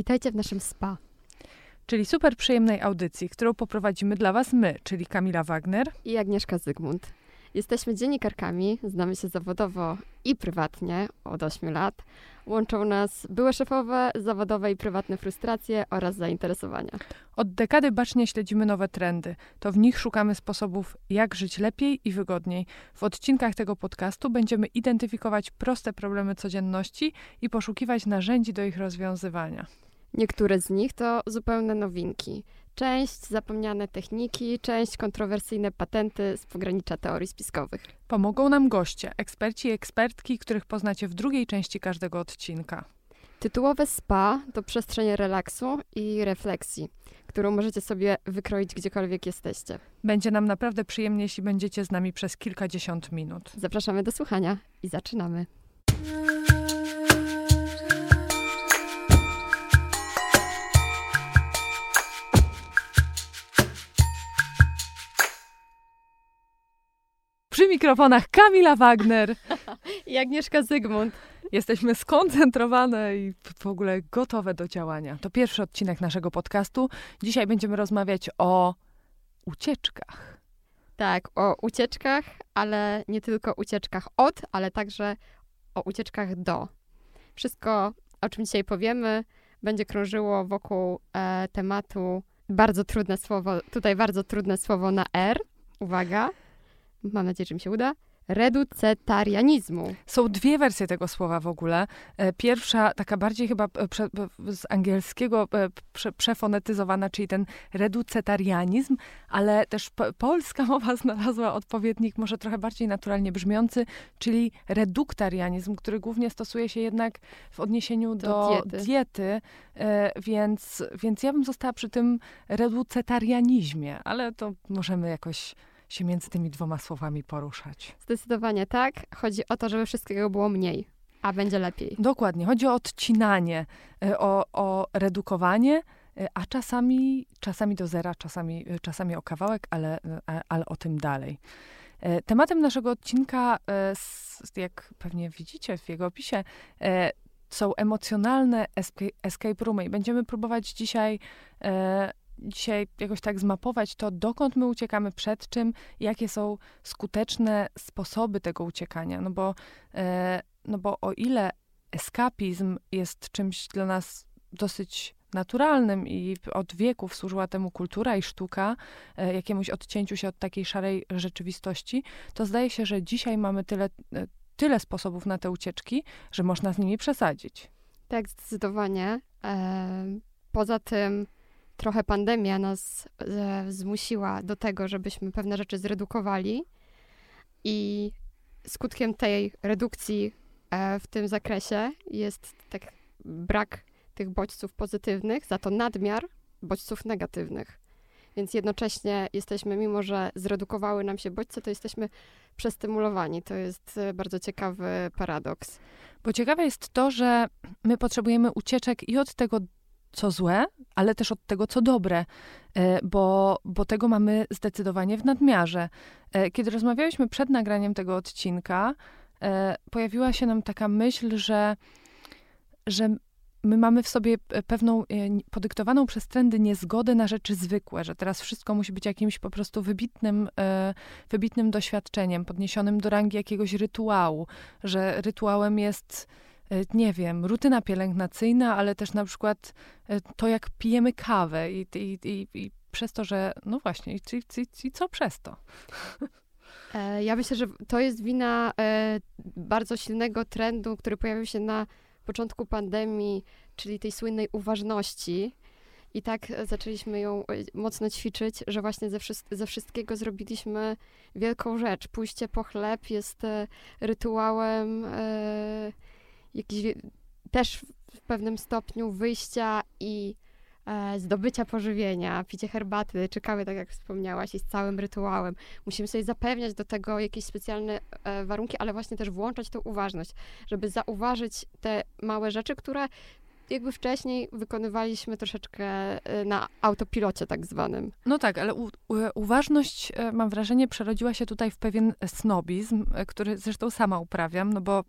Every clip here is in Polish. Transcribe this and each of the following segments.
Witajcie w naszym spa. Czyli super przyjemnej audycji, którą poprowadzimy dla Was my, czyli Kamila Wagner i Agnieszka Zygmunt. Jesteśmy dziennikarkami, znamy się zawodowo i prywatnie od 8 lat. Łączą nas były szefowe, zawodowe i prywatne frustracje oraz zainteresowania. Od dekady bacznie śledzimy nowe trendy. To w nich szukamy sposobów, jak żyć lepiej i wygodniej. W odcinkach tego podcastu będziemy identyfikować proste problemy codzienności i poszukiwać narzędzi do ich rozwiązywania. Niektóre z nich to zupełne nowinki. Część zapomniane techniki, część kontrowersyjne patenty z pogranicza teorii spiskowych. Pomogą nam goście, eksperci i ekspertki, których poznacie w drugiej części każdego odcinka. Tytułowe spa to przestrzeń relaksu i refleksji, którą możecie sobie wykroić gdziekolwiek jesteście. Będzie nam naprawdę przyjemnie, jeśli będziecie z nami przez kilkadziesiąt minut. Zapraszamy do słuchania i zaczynamy. Przy mikrofonach Kamila Wagner i Agnieszka Zygmunt. Jesteśmy skoncentrowane i w ogóle gotowe do działania. To pierwszy odcinek naszego podcastu. Dzisiaj będziemy rozmawiać o ucieczkach. Tak, o ucieczkach, ale nie tylko ucieczkach od, ale także o ucieczkach do. Wszystko, o czym dzisiaj powiemy, będzie krążyło wokół e, tematu bardzo trudne słowo, tutaj bardzo trudne słowo na R. Uwaga mam nadzieję, że mi się uda, reducetarianizmu. Są dwie wersje tego słowa w ogóle. E, pierwsza, taka bardziej chyba e, prze, z angielskiego e, prze, przefonetyzowana, czyli ten reducetarianizm, ale też polska mowa znalazła odpowiednik, może trochę bardziej naturalnie brzmiący, czyli reduktarianizm, który głównie stosuje się jednak w odniesieniu do, do diety, diety więc, więc ja bym została przy tym reducetarianizmie, ale to możemy jakoś się między tymi dwoma słowami poruszać. Zdecydowanie tak. Chodzi o to, żeby wszystkiego było mniej, a będzie lepiej. Dokładnie. Chodzi o odcinanie, e, o, o redukowanie, e, a czasami, czasami do zera, czasami, e, czasami o kawałek, ale, ale o tym dalej. Tematem naszego odcinka, jak pewnie widzicie w jego opisie, są emocjonalne escape roomy i będziemy próbować dzisiaj dzisiaj jakoś tak zmapować to, dokąd my uciekamy, przed czym, jakie są skuteczne sposoby tego uciekania. No bo, e, no bo o ile eskapizm jest czymś dla nas dosyć naturalnym i od wieków służyła temu kultura i sztuka, e, jakiemuś odcięciu się od takiej szarej rzeczywistości, to zdaje się, że dzisiaj mamy tyle, e, tyle sposobów na te ucieczki, że można z nimi przesadzić. Tak, zdecydowanie. Poza tym trochę pandemia nas e, zmusiła do tego, żebyśmy pewne rzeczy zredukowali i skutkiem tej redukcji e, w tym zakresie jest tak brak tych bodźców pozytywnych, za to nadmiar bodźców negatywnych. Więc jednocześnie jesteśmy, mimo że zredukowały nam się bodźce, to jesteśmy przestymulowani. To jest e, bardzo ciekawy paradoks. Bo ciekawe jest to, że my potrzebujemy ucieczek i od tego co złe, ale też od tego, co dobre, e, bo, bo tego mamy zdecydowanie w nadmiarze. E, kiedy rozmawialiśmy przed nagraniem tego odcinka, e, pojawiła się nam taka myśl, że, że my mamy w sobie pewną podyktowaną przez trendy niezgodę na rzeczy zwykłe, że teraz wszystko musi być jakimś po prostu wybitnym, wybitnym doświadczeniem, podniesionym do rangi jakiegoś rytuału, że rytuałem jest nie wiem, rutyna pielęgnacyjna, ale też na przykład e, to, jak pijemy kawę i, i, i, i przez to, że no właśnie, i, i, co przez to? E, ja myślę, że to jest wina bardzo silnego trendu, który pojawił się na początku pandemii, czyli tej słynnej uważności. I tak zaczęliśmy ją mocno ćwiczyć, że właśnie ze, ze wszystkiego zrobiliśmy wielką rzecz. Pójście po chleb jest rytuałem jakiś też w pewnym stopniu wyjścia i e, zdobycia pożywienia, picie herbaty czy kawy, tak jak wspomniałaś, jest całym rytuałem. Musimy sobie zapewniać do tego jakieś specjalne e, warunki, ale właśnie też włączać tę uważność, żeby zauważyć te małe rzeczy, które jakby wcześniej wykonywaliśmy troszeczkę e, na autopilocie tak zwanym. No tak, ale u, u, uważność, e, mam wrażenie, przerodziła się tutaj w pewien snobizm, e, który zresztą sama uprawiam, no bo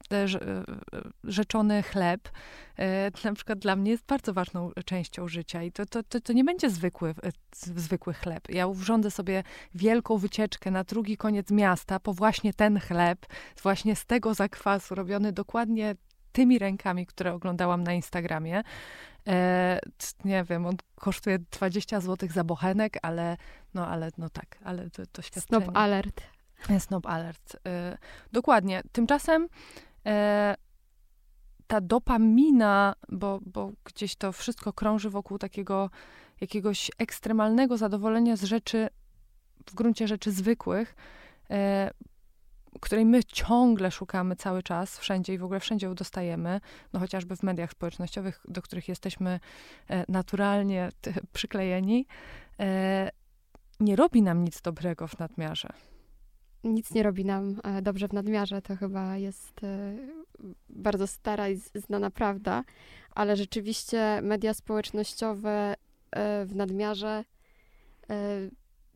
rzeczony chleb na przykład dla mnie jest bardzo ważną częścią życia i to, to, to, to nie będzie zwykły, zwykły chleb. Ja urządzę sobie wielką wycieczkę na drugi koniec miasta po właśnie ten chleb, właśnie z tego zakwasu, robiony dokładnie tymi rękami, które oglądałam na Instagramie. E, nie wiem, on kosztuje 20 zł za bochenek, ale no, ale no tak, ale to, to świadczenie. Snob alert. E, snob alert. E, dokładnie. Tymczasem e, ta dopamina, bo, bo gdzieś to wszystko krąży wokół takiego jakiegoś ekstremalnego zadowolenia z rzeczy, w gruncie rzeczy zwykłych, e, której my ciągle szukamy cały czas, wszędzie i w ogóle wszędzie ją dostajemy, no chociażby w mediach społecznościowych, do których jesteśmy e, naturalnie przyklejeni, e, nie robi nam nic dobrego w nadmiarze. Nic nie robi nam e, dobrze w nadmiarze, to chyba jest bardzo stara i znana prawda, ale rzeczywiście media społecznościowe w nadmiarze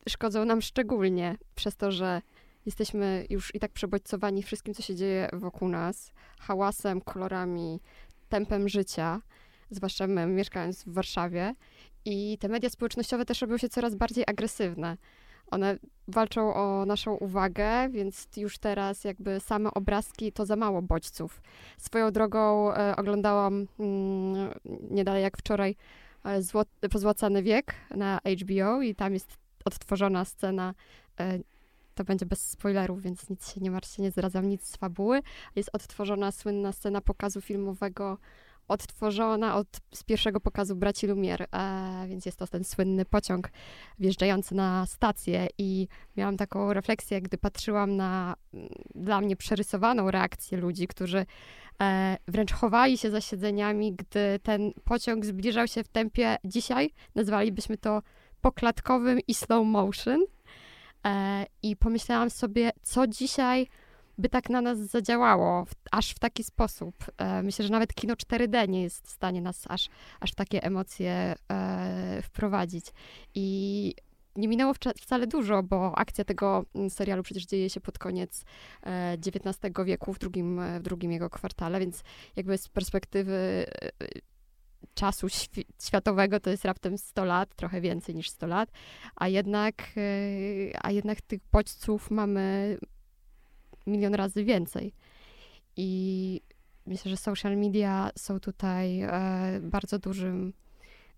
szkodzą nam szczególnie przez to, że jesteśmy już i tak przebodźcowani wszystkim, co się dzieje wokół nas, hałasem, kolorami, tempem życia, zwłaszcza my, mieszkając w Warszawie. I te media społecznościowe też robią się coraz bardziej agresywne. One walczą o naszą uwagę, więc już teraz jakby same obrazki to za mało bodźców. Swoją drogą e, oglądałam mm, nie dalej jak wczoraj e, Złot, Pozłacany Wiek na HBO i tam jest odtworzona scena e, to będzie bez spoilerów, więc nic się nie martwcie, nie zdradzam nic z fabuły. Jest odtworzona słynna scena pokazu filmowego, odtworzona od, z pierwszego pokazu Braci Lumier, e, więc jest to ten słynny pociąg wjeżdżający na stację i miałam taką refleksję, gdy patrzyłam na mm, dla mnie przerysowaną reakcję ludzi, którzy e, wręcz chowali się za siedzeniami, gdy ten pociąg zbliżał się w tempie dzisiaj, nazwalibyśmy to poklatkowym i slow motion, I pomyślałam sobie, co dzisiaj by tak na nas zadziałało, w, aż w taki sposób. E, myślę, że nawet kino 4D nie jest w stanie nas aż, aż w takie emocje e, wprowadzić. I nie minęło wcale dużo, bo akcja tego mm, serialu przecież dzieje się pod koniec XIX wieku, w drugim, w drugim jego kwartale, więc jakby z perspektywy czasu świ światowego to jest raptem 100 lat, trochę więcej niż 100 lat, a jednak, yy, a jednak tych bodźców mamy milion razy więcej. I myślę, że social media są tutaj e, bardzo dużym,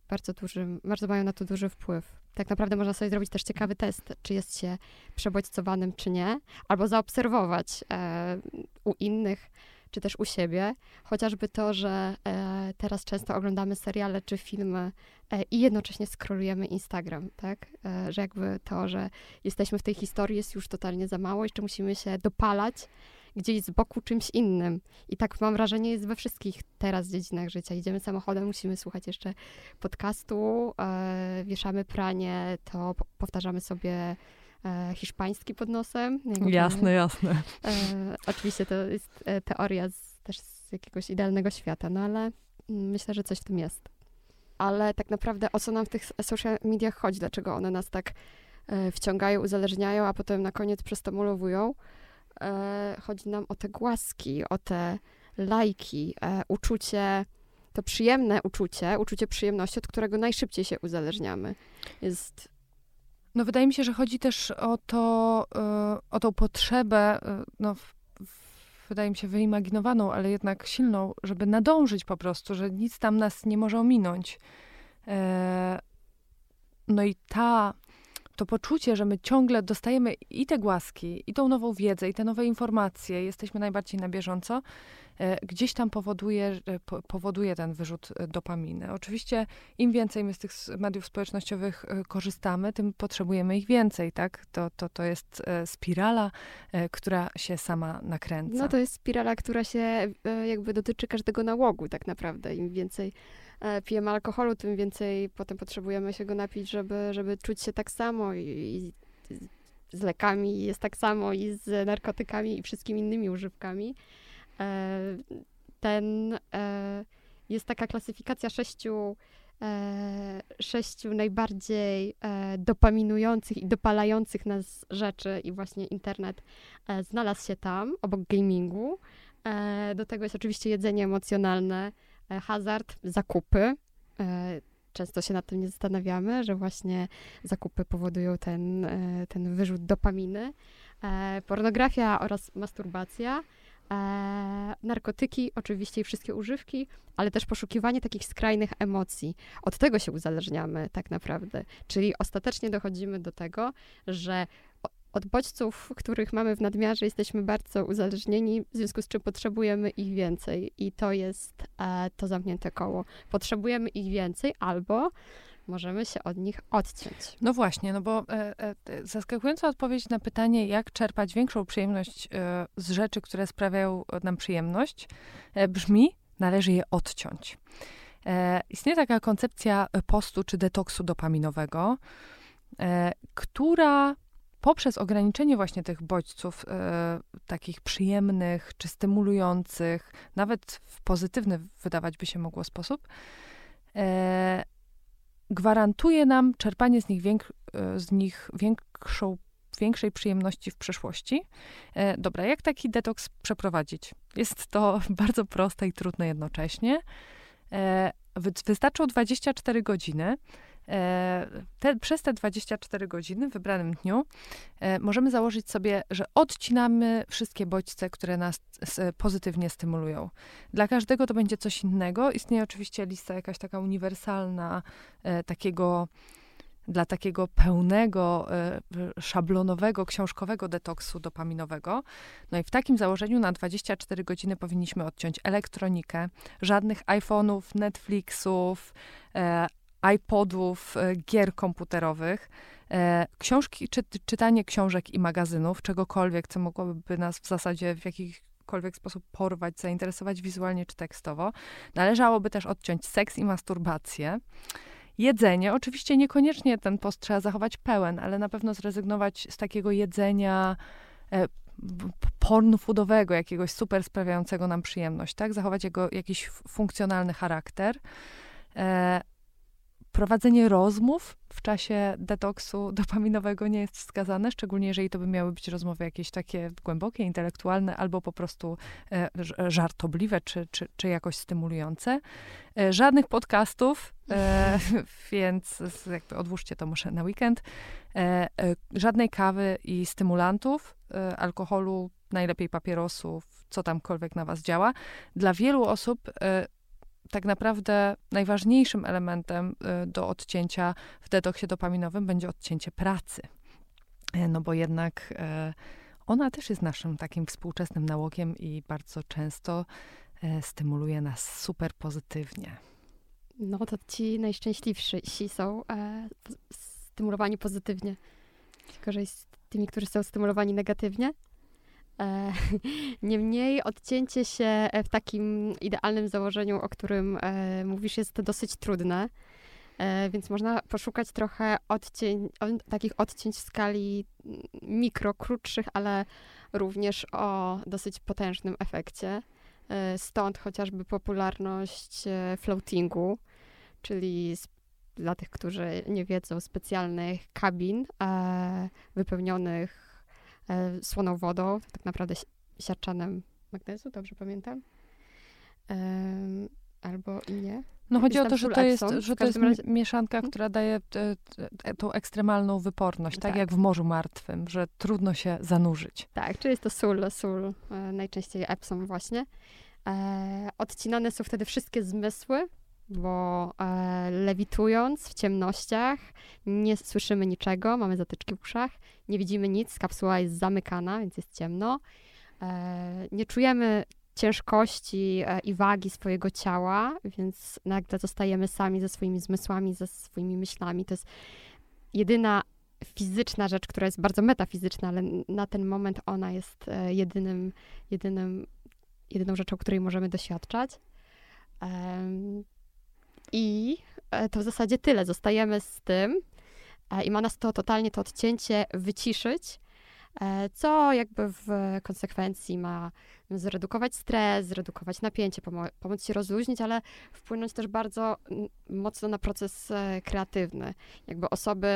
bardzo dużym, bardzo mają na to duży wpływ. Tak naprawdę można sobie zrobić też ciekawy test, czy jest się przebodźcowanym, czy nie, albo zaobserwować e, u innych, czy też u siebie. Chociażby to, że e, teraz często oglądamy seriale czy filmy e, i jednocześnie skrolujemy Instagram, tak? E, że jakby to, że jesteśmy w tej historii jest już totalnie za mało, jeszcze musimy się dopalać gdzieś z boku czymś innym. I tak mam wrażenie jest we wszystkich teraz dziedzinach życia. Idziemy samochodem, musimy słuchać jeszcze podcastu, e, wieszamy pranie, to powtarzamy sobie hiszpański pod nosem. Jakby, jasne, jasne. E, oczywiście to jest e, teoria z, też z jakiegoś idealnego świata, no ale myślę, że coś w tym jest. Ale tak naprawdę o co nam w tych social mediach chodzi? Dlaczego one nas tak e, wciągają, uzależniają, a potem na koniec przestomolowują? E, chodzi nam o te głaski, o te lajki, e, uczucie, to przyjemne uczucie, uczucie przyjemności, od którego najszybciej się uzależniamy. Jest no wydaje mi się, że chodzi też o to, e, o tą potrzebę, e, no wydaje mi się wyimaginowaną, ale jednak silną, żeby nadążyć po prostu, że nic tam nas nie może ominąć. E, no i ta, to poczucie, że my ciągle dostajemy i te głaski, i tą nową wiedzę, i te nowe informacje, jesteśmy najbardziej na bieżąco, gdzieś tam powoduje, powoduje ten wyrzut e, dopaminy. Oczywiście im więcej my z tych mediów społecznościowych e, korzystamy, tym potrzebujemy ich więcej, tak? To, to, to jest spirala, która się sama nakręca. No to jest spirala, która się jakby dotyczy każdego nałogu tak naprawdę. Im więcej pijemy alkoholu, tym więcej potem potrzebujemy się go napić, żeby, żeby czuć się tak samo i, i z lekami jest tak samo i z narkotykami i wszystkimi innymi używkami. E, ten, e, jest taka klasyfikacja sześciu, e, sześciu najbardziej dopaminujących i dopalających nas rzeczy i właśnie internet znalazł się tam, obok gamingu. Do tego jest oczywiście jedzenie emocjonalne, hazard, zakupy. Często się nad tym nie zastanawiamy, że właśnie zakupy powodują ten, ten wyrzut dopaminy. Pornografia oraz masturbacja. E, narkotyki, oczywiście i wszystkie używki, ale też poszukiwanie takich skrajnych emocji. Od tego się uzależniamy tak naprawdę. Czyli ostatecznie dochodzimy do tego, że od bodźców, których mamy w nadmiarze, jesteśmy bardzo uzależnieni, w związku z czym potrzebujemy ich więcej. I to jest e, to zamknięte koło. Potrzebujemy ich więcej albo możemy się od nich odciąć. No właśnie, no bo e, e, e, zaskakująca odpowiedź na pytanie, jak czerpać większą przyjemność e, z rzeczy, które sprawiają nam przyjemność, e, brzmi, należy je odciąć. E, istnieje taka koncepcja postu czy detoksu dopaminowego, e, która poprzez ograniczenie właśnie tych bodźców e, takich przyjemnych czy stymulujących, nawet w pozytywny wydawać by się mogło sposób, e, gwarantuje nam czerpanie z nich, więk, e, z nich większą, większej przyjemności w przyszłości. E, dobra, jak taki detoks przeprowadzić? Jest to bardzo proste i trudne jednocześnie. E, wy, wystarczą 24 godziny. E, te, przez te 24 godziny w wybranym dniu e, możemy założyć sobie, że odcinamy wszystkie bodźce, które nas pozytywnie stymulują. Dla każdego to będzie coś innego. Istnieje oczywiście lista jakaś taka uniwersalna, e, takiego dla takiego pełnego, szablonowego, książkowego detoksu dopaminowego. No i w takim założeniu na 24 godziny powinniśmy odciąć elektronikę, żadnych iPhone'ów, Netflixów, iPodów, e, gier komputerowych, e, książki, czy, czytanie książek i magazynów, czegokolwiek, co mogłoby nas w zasadzie w jakikolwiek sposób porwać, zainteresować wizualnie czy tekstowo. Należałoby też odciąć seks i masturbację. Jedzenie, oczywiście niekoniecznie ten post trzeba zachować pełen, ale na pewno zrezygnować z takiego jedzenia e, pornu foodowego, jakiegoś super sprawiającego nam przyjemność, tak? Zachować jego jakiś funkcjonalny charakter. Prowadzenie rozmów w czasie detoksu dopaminowego nie jest wskazane, szczególnie jeżeli to by miały być rozmowy jakieś takie głębokie, intelektualne, albo po prostu e, żartobliwe, czy, czy, czy jakoś stymulujące. E, żadnych podcastów, e, więc jakby odłóżcie to może na weekend. E, e, żadnej kawy i stymulantów, e, alkoholu, najlepiej papierosów, co tamkolwiek na was działa. Dla wielu osób tak naprawdę najważniejszym elementem y, do odcięcia w detoksie dopaminowym będzie odcięcie pracy. E, No bo jednak e, ona też jest naszym takim współczesnym nałogiem i bardzo często e, stymuluje nas super pozytywnie. No to ci najszczęśliwsi są stymulowani pozytywnie. Gorzej z tymi, którzy są stymulowani negatywnie. Niemniej odcięcie się e, w takim idealnym założeniu, o którym e, mówisz, jest dosyć trudne. E, więc można poszukać trochę odcień, takich odcięć w skali mm, mikro, krótszych, ale również o dosyć potężnym efekcie. Stąd chociażby popularność floatingu, czyli dla tych, którzy nie wiedzą, specjalnych kabin wypełnionych słoną wodą, tak naprawdę si- siarczanem magnezu, dobrze pamiętam? Albo i nie. No chodzi o to, że to jest, że to jest razie- mi- mieszanka, Mhm. która daje te, tą ekstremalną wyporność, tak, Tak. jak w Morzu Martwym, że trudno się zanurzyć. Tak, czyli jest to sól, sól, e, najczęściej Epsom właśnie. E, odcinane są wtedy wszystkie zmysły, bo e, lewitując w ciemnościach nie słyszymy niczego, mamy zatyczki w uszach, nie widzimy nic, kapsuła jest zamykana, więc jest ciemno. E, nie czujemy ciężkości e, i wagi swojego ciała, więc nagle zostajemy sami ze swoimi zmysłami, ze swoimi myślami. To jest jedyna fizyczna rzecz, która jest bardzo metafizyczna, ale na ten moment ona jest e, jedynym, jedynym, jedyną rzeczą, której możemy doświadczać. I e, to w zasadzie tyle. Zostajemy z tym e, i ma nas to totalnie to odcięcie wyciszyć. e, co jakby w konsekwencji ma zredukować stres, zredukować napięcie, pomóc się rozluźnić, ale wpłynąć też bardzo mocno na proces kreatywny. Jakby osoby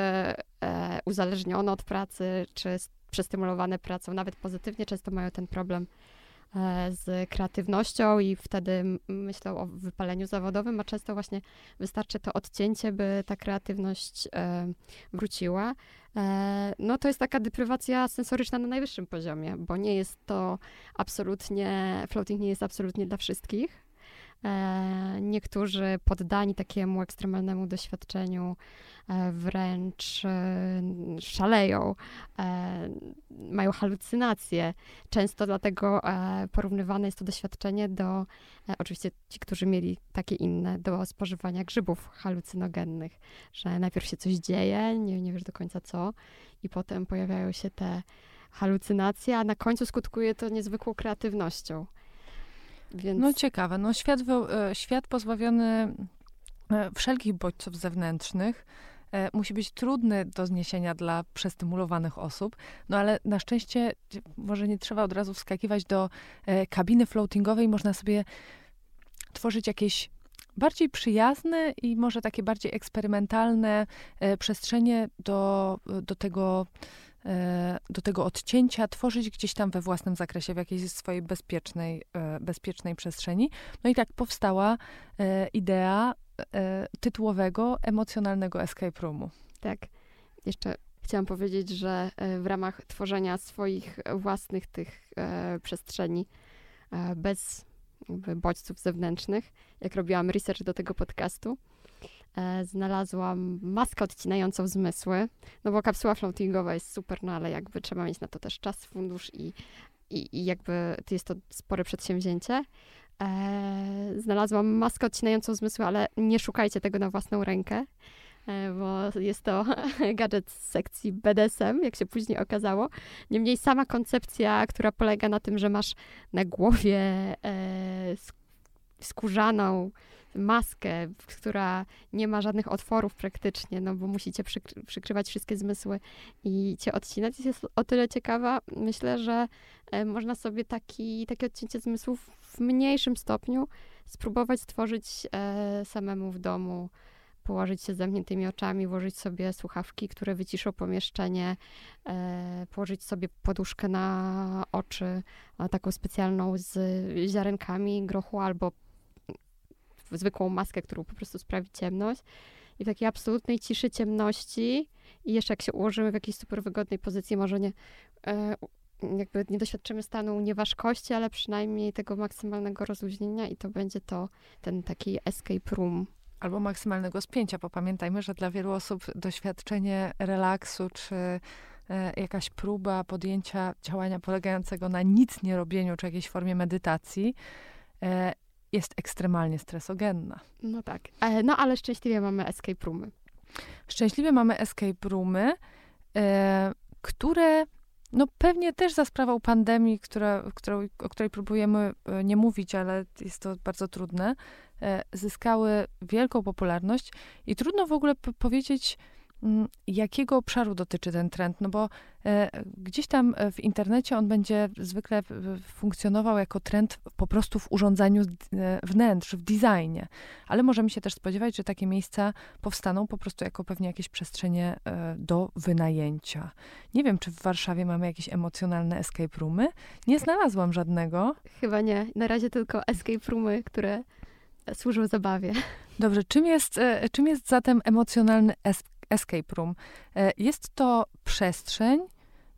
uzależnione od pracy, czy przestymulowane pracą, nawet pozytywnie, często mają ten problem z kreatywnością i wtedy myślą o wypaleniu zawodowym, a często właśnie wystarczy to odcięcie, by ta kreatywność e, wróciła. E, no to jest taka deprywacja sensoryczna na najwyższym poziomie, bo nie jest to absolutnie, floating nie jest absolutnie dla wszystkich. Niektórzy poddani takiemu ekstremalnemu doświadczeniu E, wręcz e, szaleją, e, mają halucynacje. Często dlatego porównywane jest to doświadczenie do, oczywiście ci, którzy mieli takie inne, do spożywania grzybów halucynogennych, że najpierw się coś dzieje, nie, nie wiesz do końca co, i potem pojawiają się te halucynacje, a na końcu skutkuje to niezwykłą kreatywnością. Więc... No ciekawe. No świat, świat pozbawiony wszelkich bodźców zewnętrznych E, musi być trudny do zniesienia dla przestymulowanych osób, no ale na szczęście może nie trzeba od razu wskakiwać do e, kabiny floatingowej, można sobie tworzyć jakieś bardziej przyjazne i może takie bardziej eksperymentalne e, przestrzenie do, do tego do tego odcięcia, tworzyć gdzieś tam we własnym zakresie, w jakiejś swojej bezpiecznej, bezpiecznej przestrzeni. No i tak powstała idea e, tytułowego, emocjonalnego escape roomu. Tak. Jeszcze chciałam powiedzieć, że e, w ramach tworzenia swoich własnych tych e, przestrzeni e, bez bodźców zewnętrznych, jak robiłam research do tego podcastu, e, znalazłam maskę odcinającą zmysły, no bo kapsuła floatingowa jest super, no ale jakby trzeba mieć na to też czas, fundusz i, i, i jakby jest to spore przedsięwzięcie. E, znalazłam maskę odcinającą zmysły, ale nie szukajcie tego na własną rękę, e, bo jest to gadżet z sekcji BDSM, jak się później okazało. Niemniej sama koncepcja, która polega na tym, że masz na głowie e, skórzaną maskę, która nie ma żadnych otworów praktycznie, no bo musicie przykry przykrywać wszystkie zmysły i cię odcinać, jest o tyle ciekawa. Myślę, że e, można sobie taki, takie odcięcie zmysłów w mniejszym stopniu spróbować stworzyć e, samemu w domu położyć się z zamkniętymi oczami, włożyć sobie słuchawki, które wyciszą pomieszczenie, e, położyć sobie poduszkę na oczy, taką specjalną z ziarenkami grochu albo zwykłą maskę, którą po prostu sprawi ciemność. I w takiej absolutnej ciszy, ciemności i jeszcze jak się ułożymy w jakiejś super wygodnej pozycji, może nie, e, jakby nie doświadczymy stanu nieważkości, ale przynajmniej tego maksymalnego rozluźnienia i to będzie to ten taki escape room. Albo maksymalnego spięcia, bo pamiętajmy, że dla wielu osób doświadczenie relaksu czy e, jakaś próba podjęcia działania polegającego na nic nie robieniu, czy jakiejś formie medytacji, e, jest ekstremalnie stresogenna. No tak. E, no ale szczęśliwie mamy escape roomy. Szczęśliwie mamy escape roomy, e, które no pewnie też za sprawą pandemii, która, którą, o której próbujemy e, nie mówić, ale jest to bardzo trudne, e, zyskały wielką popularność i trudno w ogóle powiedzieć, jakiego obszaru dotyczy ten trend? No bo e, gdzieś tam w internecie on będzie zwykle funkcjonował jako trend po prostu w urządzaniu e, wnętrz, w designie. Ale możemy się też spodziewać, że takie miejsca powstaną po prostu jako pewnie jakieś przestrzenie e, do wynajęcia. Nie wiem, czy w Warszawie mamy jakieś emocjonalne escape roomy. Nie znalazłam żadnego. Chyba nie. Na razie tylko escape roomy, które służą zabawie. Dobrze, czym jest, e, czym jest zatem emocjonalny escape room. E, jest to przestrzeń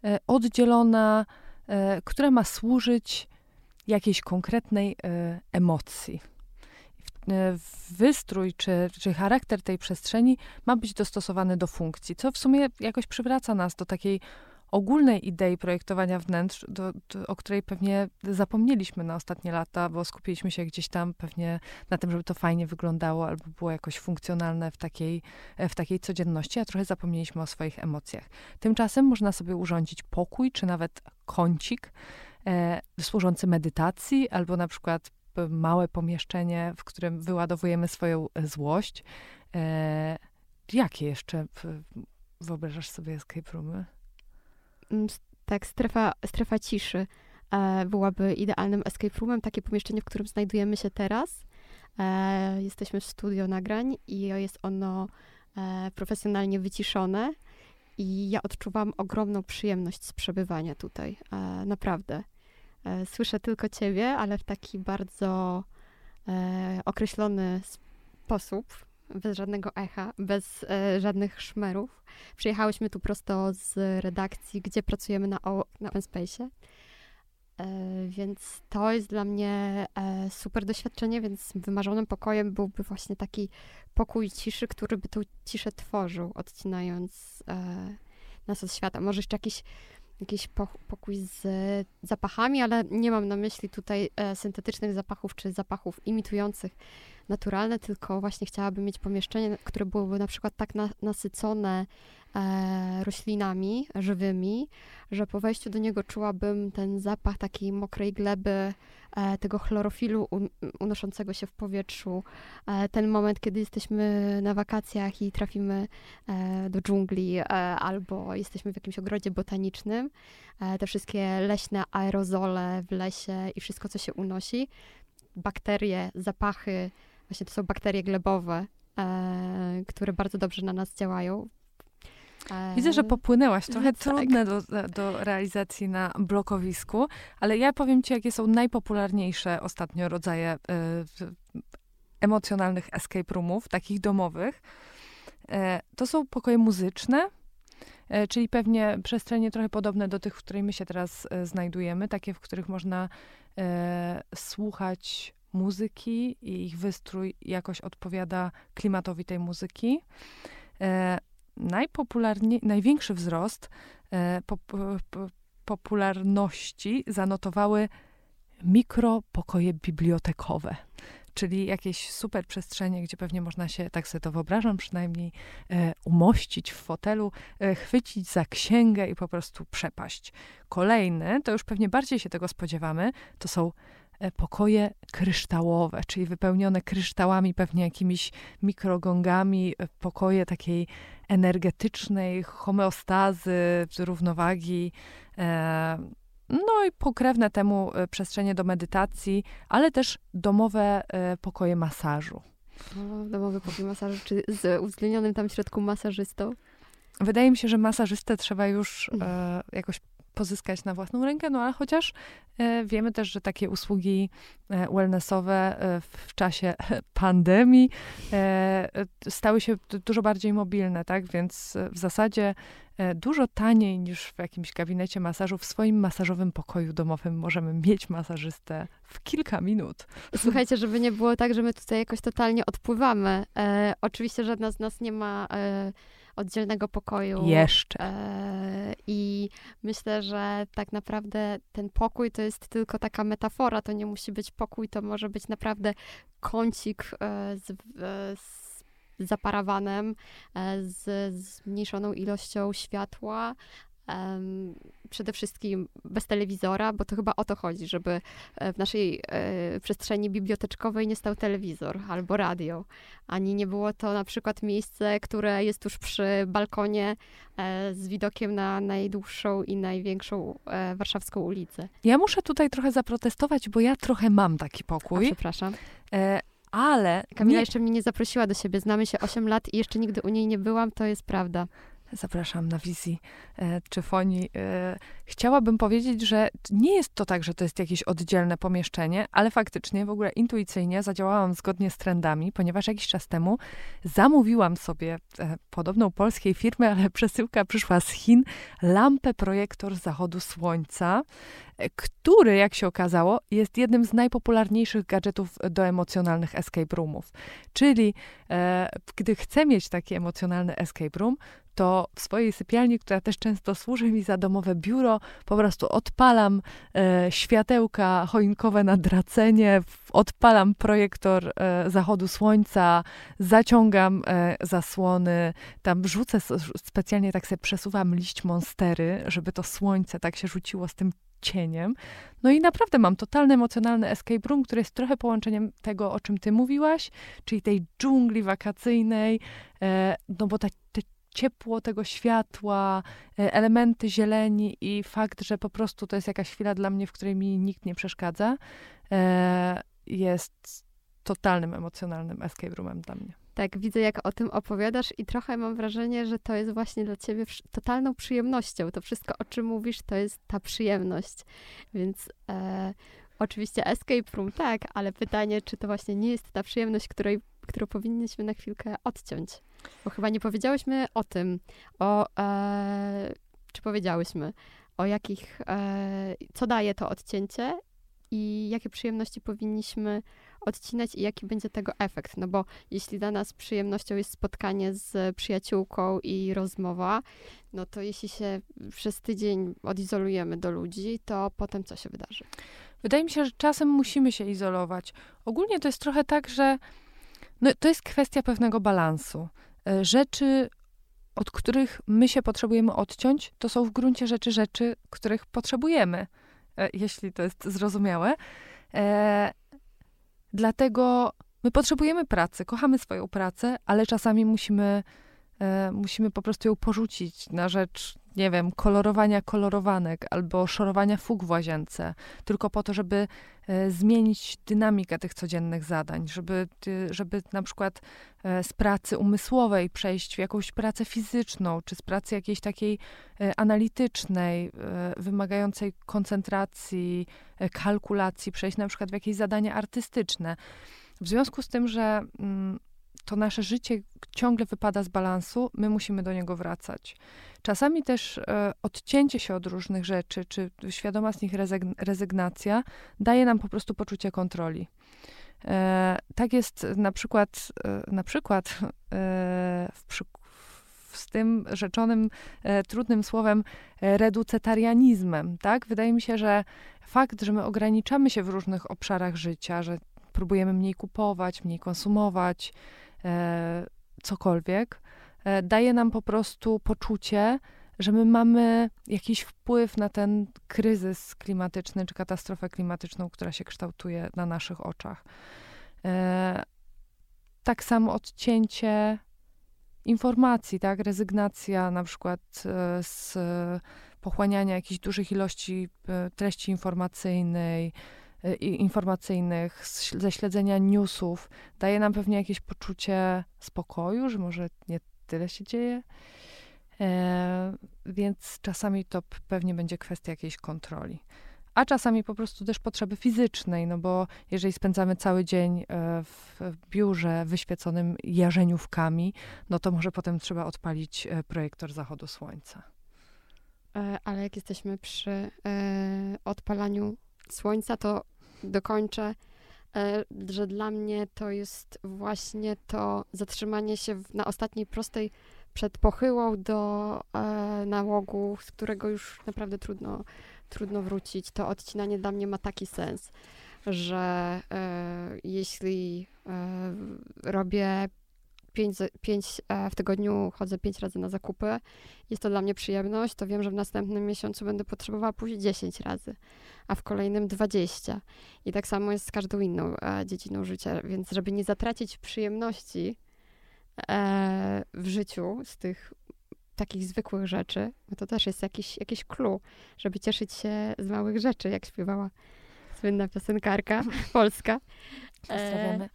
e, oddzielona, e, która ma służyć jakiejś konkretnej emocji. Wystrój czy, czy charakter tej przestrzeni ma być dostosowany do funkcji, co w sumie jakoś przywraca nas do takiej ogólnej idei projektowania wnętrz, do, do, o której pewnie zapomnieliśmy na ostatnie lata, bo skupiliśmy się gdzieś tam pewnie na tym, żeby to fajnie wyglądało albo było jakoś funkcjonalne w takiej, w takiej codzienności, a trochę zapomnieliśmy o swoich emocjach. Tymczasem można sobie urządzić pokój, czy nawet kącik e, służący medytacji, albo na przykład małe pomieszczenie, w którym wyładowujemy swoją złość. E, jakie jeszcze wyobrażasz sobie escape roomy? Tak, strefa, strefa ciszy e, byłaby idealnym escape roomem. Takie pomieszczenie, w którym znajdujemy się teraz. E, jesteśmy w studio nagrań i jest ono e, profesjonalnie wyciszone. I ja odczuwam ogromną przyjemność z przebywania tutaj. Naprawdę. Słyszę tylko ciebie, ale w taki bardzo określony sposób, bez żadnego echa, bez e, żadnych szmerów. Przyjechałyśmy tu prosto z redakcji, gdzie pracujemy na, o, na Open Space. E, więc to jest dla mnie e, super doświadczenie, więc wymarzonym pokojem byłby właśnie taki pokój ciszy, który by tą ciszę tworzył, odcinając e, nas od świata. Może jeszcze jakiś jakiś pokój z zapachami, ale nie mam na myśli tutaj e, syntetycznych zapachów czy zapachów imitujących naturalne, tylko właśnie chciałabym mieć pomieszczenie, które byłoby na przykład tak na, nasycone e, roślinami żywymi, że po wejściu do niego czułabym ten zapach takiej mokrej gleby, e, tego chlorofilu un, unoszącego się w powietrzu, e, ten moment, kiedy jesteśmy na wakacjach i trafimy e, do dżungli e, albo jesteśmy w jakimś ogrodzie botanicznym, e, te wszystkie leśne aerozole w lesie i wszystko, co się unosi, bakterie, zapachy, właśnie to są bakterie glebowe, które bardzo dobrze na nas działają. Widzę, że popłynęłaś. Trochę tak. trudne do, do realizacji na blokowisku, ale ja powiem ci, jakie są najpopularniejsze ostatnio rodzaje y, emocjonalnych escape roomów, takich domowych. E, to są pokoje muzyczne, e, czyli pewnie przestrzenie trochę podobne do tych, w której my się teraz e, znajdujemy, takie, w których można słuchać muzyki i ich wystrój jakoś odpowiada klimatowi tej muzyki najpopularniej, największy wzrost e, pop, po, popularności zanotowały mikropokoje bibliotekowe. Czyli jakieś super przestrzenie, gdzie pewnie można się, tak sobie to wyobrażam, przynajmniej e, umościć w fotelu, e, chwycić za księgę i po prostu przepaść. Kolejny, to już pewnie bardziej się tego spodziewamy, to są E, pokoje kryształowe, czyli wypełnione kryształami, pewnie jakimiś mikrogongami, e, pokoje takiej energetycznej homeostazy, równowagi. E, no i pokrewne temu przestrzenie do medytacji, ale też domowe pokoje masażu. O, domowy pokój masażu, czy z uwzględnionym tam w środku masażystą? Wydaje mi się, że masażystę trzeba już e, jakoś pozyskać na własną rękę, no ale chociaż e, wiemy też, że takie usługi e, wellnessowe e, w czasie pandemii e, stały się dużo bardziej mobilne, tak? Więc w zasadzie e, dużo taniej niż w jakimś gabinecie masażu, w swoim masażowym pokoju domowym możemy mieć masażystę w kilka minut. Słuchajcie, żeby nie było tak, że my tutaj jakoś totalnie odpływamy. E, oczywiście żadna z nas nie ma oddzielnego pokoju. Jeszcze. E, I myślę, że tak naprawdę ten pokój to jest tylko taka metafora, to nie musi być pokój, to może być naprawdę kącik e, z, e, z zaparawanem, z zmniejszoną ilością światła, przede wszystkim bez telewizora, bo to chyba o to chodzi, żeby e, w naszej e, przestrzeni biblioteczkowej nie stał telewizor albo radio, ani nie było to na przykład miejsce, które jest tuż przy balkonie e, z widokiem na najdłuższą i największą warszawską ulicę. Ja muszę tutaj trochę zaprotestować, bo ja trochę mam taki pokój. A, przepraszam. E, ale. Kamila nie... jeszcze mnie nie zaprosiła do siebie. Znamy się 8 lat i jeszcze nigdy u niej nie byłam, to jest prawda zapraszam na wizji e, czy fonii. E, chciałabym powiedzieć, że nie jest to tak, że to jest jakieś oddzielne pomieszczenie, ale faktycznie w ogóle intuicyjnie zadziałałam zgodnie z trendami, ponieważ jakiś czas temu zamówiłam sobie e, podobną polskiej firmy, ale przesyłka przyszła z Chin, lampę projektor zachodu słońca, e, który, jak się okazało, jest jednym z najpopularniejszych gadżetów do emocjonalnych escape roomów. Czyli e, gdy chcę mieć taki emocjonalny escape room, to w swojej sypialni, która też często służy mi za domowe biuro, po prostu odpalam e, światełka choinkowe na dracenie, odpalam projektor e, zachodu słońca, zaciągam e, zasłony, tam rzucę, specjalnie tak sobie przesuwam liść monstery, żeby to słońce tak się rzuciło z tym cieniem. No i naprawdę mam totalny emocjonalny escape room, który jest trochę połączeniem tego, o czym ty mówiłaś, czyli tej dżungli wakacyjnej, e, no bo ta, te ciepło tego światła, elementy zieleni i fakt, że po prostu to jest jakaś chwila dla mnie, w której mi nikt nie przeszkadza, jest totalnym emocjonalnym escape roomem dla mnie. Tak, widzę, jak o tym opowiadasz, i trochę mam wrażenie, że to jest właśnie dla ciebie totalną przyjemnością. To wszystko, o czym mówisz, to jest ta przyjemność. Więc e, oczywiście escape room, tak, ale pytanie, czy to właśnie nie jest ta przyjemność, której, którą powinniśmy na chwilkę odciąć. Bo chyba nie powiedziałyśmy o tym, o, e, czy powiedziałyśmy, o jakich, e, co daje to odcięcie i jakie przyjemności powinniśmy odcinać i jaki będzie tego efekt. No bo jeśli dla nas przyjemnością jest spotkanie z przyjaciółką i rozmowa, no to jeśli się przez tydzień odizolujemy do ludzi, to potem co się wydarzy? Wydaje mi się, że czasem musimy się izolować. Ogólnie to jest trochę tak, że no, to jest kwestia pewnego balansu. E, rzeczy, od których my się potrzebujemy odciąć, to są w gruncie rzeczy rzeczy, których potrzebujemy, e, jeśli to jest zrozumiałe. E, dlatego my potrzebujemy pracy, kochamy swoją pracę, ale czasami musimy, musimy po prostu ją porzucić na rzecz nie wiem, kolorowania kolorowanek albo szorowania fug w łazience, tylko po to, żeby e, zmienić dynamikę tych codziennych zadań, żeby, żeby na przykład e, z pracy umysłowej przejść w jakąś pracę fizyczną, czy z pracy jakiejś takiej e, analitycznej, wymagającej koncentracji, kalkulacji, przejść na przykład w jakieś zadania artystyczne. W związku z tym, że mm, to nasze życie ciągle wypada z balansu, my musimy do niego wracać. Czasami też e, odcięcie się od różnych rzeczy, czy świadoma z nich rezygnacja, daje nam po prostu poczucie kontroli. E, tak jest na przykład, e, na przykład e, w, z tym rzeczonym e, trudnym słowem e, reducetarianizmem, tak? Wydaje mi się, że fakt, że my ograniczamy się w różnych obszarach życia, że próbujemy mniej kupować, mniej konsumować, cokolwiek, e, daje nam po prostu poczucie, że my mamy jakiś wpływ na ten kryzys klimatyczny czy katastrofę klimatyczną, która się kształtuje na naszych oczach. E, tak samo odcięcie informacji, tak, rezygnacja na przykład e, z pochłaniania jakichś dużych ilości e, treści informacyjnej, informacyjnych, ze śledzenia newsów, daje nam pewnie jakieś poczucie spokoju, że może nie tyle się dzieje. E, więc czasami to pewnie będzie kwestia jakiejś kontroli. A czasami po prostu też potrzeby fizycznej, no bo jeżeli spędzamy cały dzień e, w biurze wyświeconym jarzeniówkami, no to może potem trzeba odpalić e, projektor zachodu słońca. E, ale jak jesteśmy przy odpalaniu słońca, to dokończę, e, że dla mnie to jest właśnie to zatrzymanie się na ostatniej prostej przed pochyłą do e, nałogu, z którego już naprawdę trudno, trudno wrócić. To odcinanie dla mnie ma taki sens, że e, jeśli robię pięć, pięć e, w tygodniu chodzę pięć razy na zakupy. Jest to dla mnie przyjemność, to wiem, że w następnym miesiącu będę potrzebowała pójść 10 razy, a w kolejnym 20. I tak samo jest z każdą inną e, dziedziną życia, więc żeby nie zatracić przyjemności e, w życiu z tych takich zwykłych rzeczy, no to też jest jakiś, jakiś clue, żeby cieszyć się z małych rzeczy, jak śpiewała słynna piosenkarka polska. Pozdrawiamy.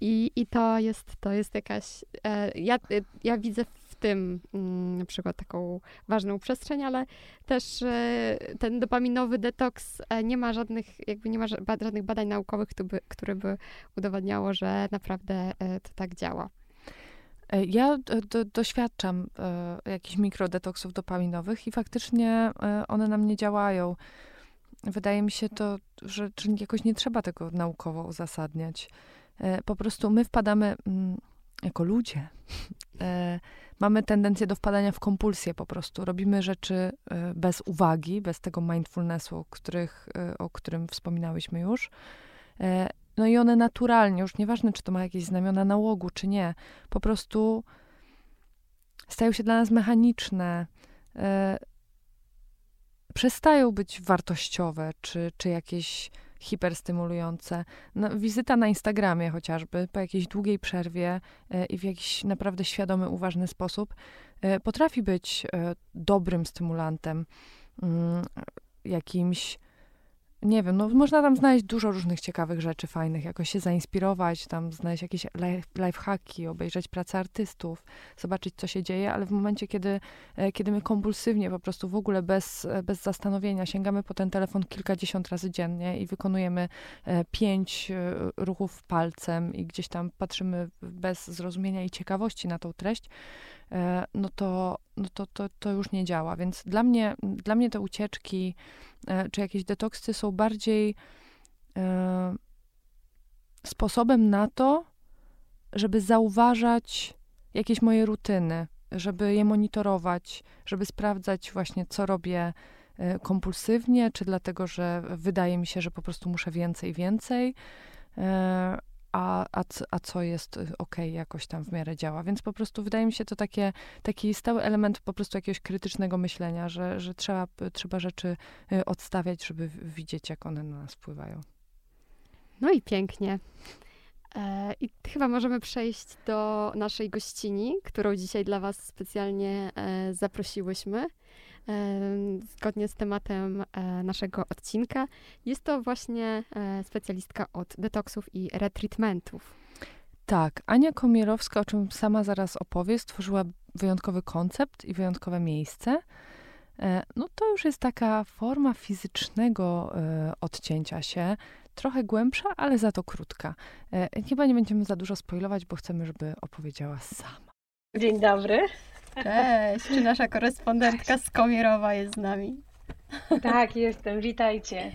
I, i to, jest, to jest jakaś. E, ja, e, ja widzę w tym mm, na przykład taką ważną przestrzeń, ale też e, ten dopaminowy detoks e, nie ma żadnych, jakby nie ma żadnych badań naukowych, które by, które by udowadniało, że naprawdę e, to tak działa. E, ja do, doświadczam e, jakichś mikrodetoksów dopaminowych i faktycznie one na mnie działają. Wydaje mi się to, że jakoś nie trzeba tego naukowo uzasadniać. E, po prostu my wpadamy mm, jako ludzie. E, mamy tendencję do wpadania w kompulsję po prostu. Robimy rzeczy e, bez uwagi, bez tego mindfulnessu, o, których, o którym wspominałyśmy już. No i one naturalnie, już nieważne, czy to ma jakieś znamiona nałogu, czy nie, po prostu stają się dla nas mechaniczne, przestają być wartościowe, czy, czy jakieś hiperstymulujące. No, wizyta na Instagramie chociażby, po jakiejś długiej przerwie e, i w jakiś naprawdę świadomy, uważny sposób, e, potrafi być e, dobrym stymulantem, mm, jakimś nie wiem, no można tam znaleźć dużo różnych ciekawych rzeczy fajnych, jakoś się zainspirować, tam znaleźć jakieś lifehacki, obejrzeć pracę artystów, zobaczyć, co się dzieje, ale w momencie, kiedy, e, kiedy my kompulsywnie, po prostu w ogóle bez, e, bez zastanowienia sięgamy po ten telefon kilkadziesiąt razy dziennie i wykonujemy e, pięć ruchów palcem i gdzieś tam patrzymy bez zrozumienia i ciekawości na tą treść, no to, no to, to, to już nie działa. Więc dla mnie, dla mnie te ucieczki, E, czy jakieś detoksy są bardziej e, sposobem na to, żeby zauważać jakieś moje rutyny, żeby je monitorować, żeby sprawdzać właśnie, co robię e, kompulsywnie, czy dlatego, że wydaje mi się, że po prostu muszę więcej, więcej a, a, a co jest y, ok, jakoś tam w miarę działa. Więc po prostu wydaje mi się to takie, taki stały element po prostu jakiegoś krytycznego myślenia, że, że trzeba, trzeba rzeczy y, odstawiać, żeby widzieć, jak one na nas wpływają. No i pięknie. E, I chyba możemy przejść do naszej gościni, którą dzisiaj dla Was specjalnie e, zaprosiłyśmy zgodnie z tematem e, naszego odcinka. Jest to właśnie e, specjalistka od detoksów i retreatmentów. Tak, Ania Komierowska, o czym sama zaraz opowie, stworzyła wyjątkowy koncept i wyjątkowe miejsce. E, no to już jest taka forma fizycznego odcięcia się, trochę głębsza, ale za to krótka. Chyba nie będziemy za dużo spoilować, bo chcemy, żeby opowiedziała sama. Dzień dobry. Cześć, czy nasza korespondentka z Komierowa jest z nami? Tak, jestem, witajcie.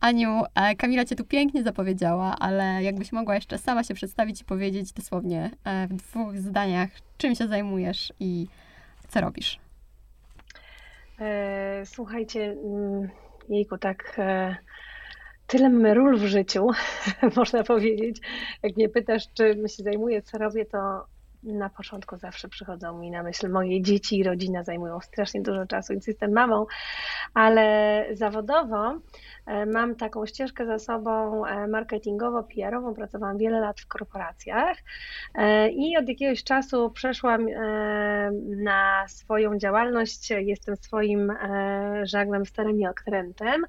Aniu, e, Kamila cię tu pięknie zapowiedziała, ale jakbyś mogła jeszcze sama się przedstawić i powiedzieć dosłownie e, w dwóch zdaniach, czym się zajmujesz i co robisz? E, słuchajcie, mm, jejku, tak tyle mamy ról w życiu, można powiedzieć. Jak mnie pytasz, czym się zajmuję, co robię, to na początku zawsze przychodzą mi na myśl moje dzieci i rodzina zajmują strasznie dużo czasu, więc jestem mamą, ale zawodowo e, mam taką ścieżkę za sobą e, marketingowo-PR-ową. Pracowałam wiele lat w korporacjach e, i od jakiegoś czasu przeszłam na swoją działalność. Jestem swoim żaglem starym i okrętem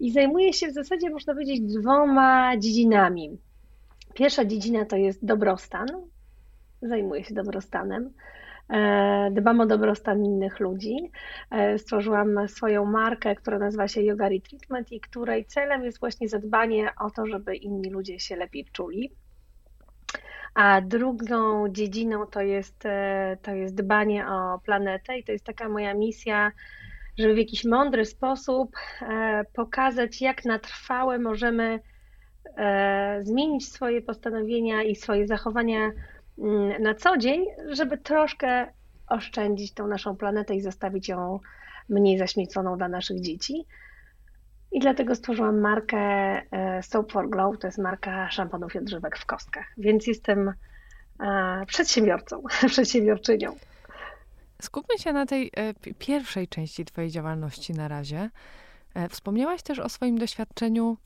i zajmuję się w zasadzie, można powiedzieć, dwoma dziedzinami. Pierwsza dziedzina to jest dobrostan, zajmuję się dobrostanem. E, dbam o dobrostan innych ludzi. E, stworzyłam swoją markę, która nazywa się Yoga Retreatment i której celem jest właśnie zadbanie o to, żeby inni ludzie się lepiej czuli. A drugą dziedziną to jest, e, to jest dbanie o planetę i to jest taka moja misja, żeby w jakiś mądry sposób pokazać, jak na trwałe możemy zmienić swoje postanowienia i swoje zachowania na co dzień, żeby troszkę oszczędzić tą naszą planetę i zostawić ją mniej zaśmieconą dla naszych dzieci. I dlatego stworzyłam markę e, Soap for Glow, to jest marka szamponów i odżywek w kostkach, więc jestem e, przedsiębiorcą, przedsiębiorczynią. Skupmy się na tej e, pierwszej części Twojej działalności na razie. Wspomniałaś też o swoim doświadczeniu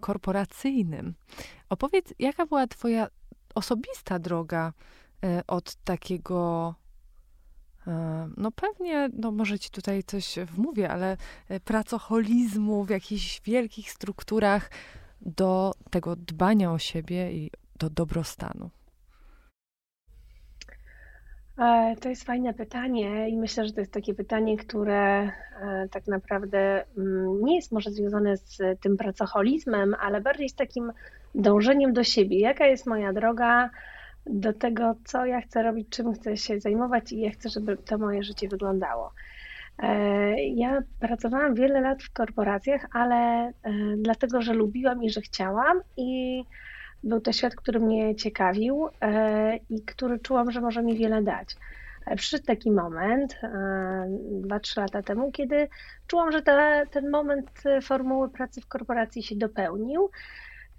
korporacyjnym. Opowiedz, jaka była Twoja osobista droga e, od takiego e, no pewnie, no może ci tutaj coś wmówię, ale e, pracoholizmu w jakichś wielkich strukturach do tego dbania o siebie i do dobrostanu? To jest fajne pytanie i myślę, że to jest takie pytanie, które tak naprawdę mm, nie jest może związane z tym pracoholizmem, ale bardziej z takim dążeniem do siebie. Jaka jest moja droga do tego, co ja chcę robić, czym chcę się zajmować i jak chcę, żeby to moje życie wyglądało. E, ja pracowałam wiele lat w korporacjach, ale e, dlatego, że lubiłam i że chciałam i był to świat, który mnie ciekawił e, i który czułam, że może mi wiele dać. Przyszedł taki moment, 2-3 lata temu, kiedy czułam, że ten moment formuły pracy w korporacji się dopełnił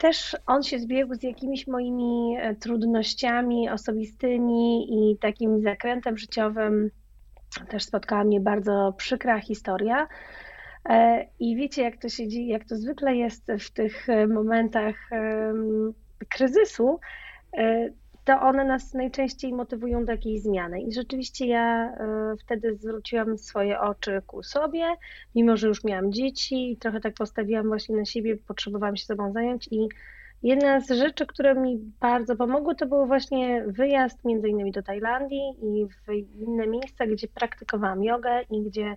też on się zbiegł z jakimiś moimi e, trudnościami osobistymi i takim zakrętem życiowym. Też spotkała mnie bardzo przykra historia. I wiecie, jak to się dzieje, jak to zwykle jest w tych momentach kryzysu, to one nas najczęściej motywują do jakiejś zmiany. I rzeczywiście ja e, wtedy zwróciłam swoje oczy ku sobie, mimo że już miałam dzieci i trochę tak postawiłam właśnie na siebie, potrzebowałam się sobą zająć i jedna z rzeczy, które mi bardzo pomogły, to był właśnie wyjazd między innymi do Tajlandii i w inne miejsca, gdzie praktykowałam jogę i gdzie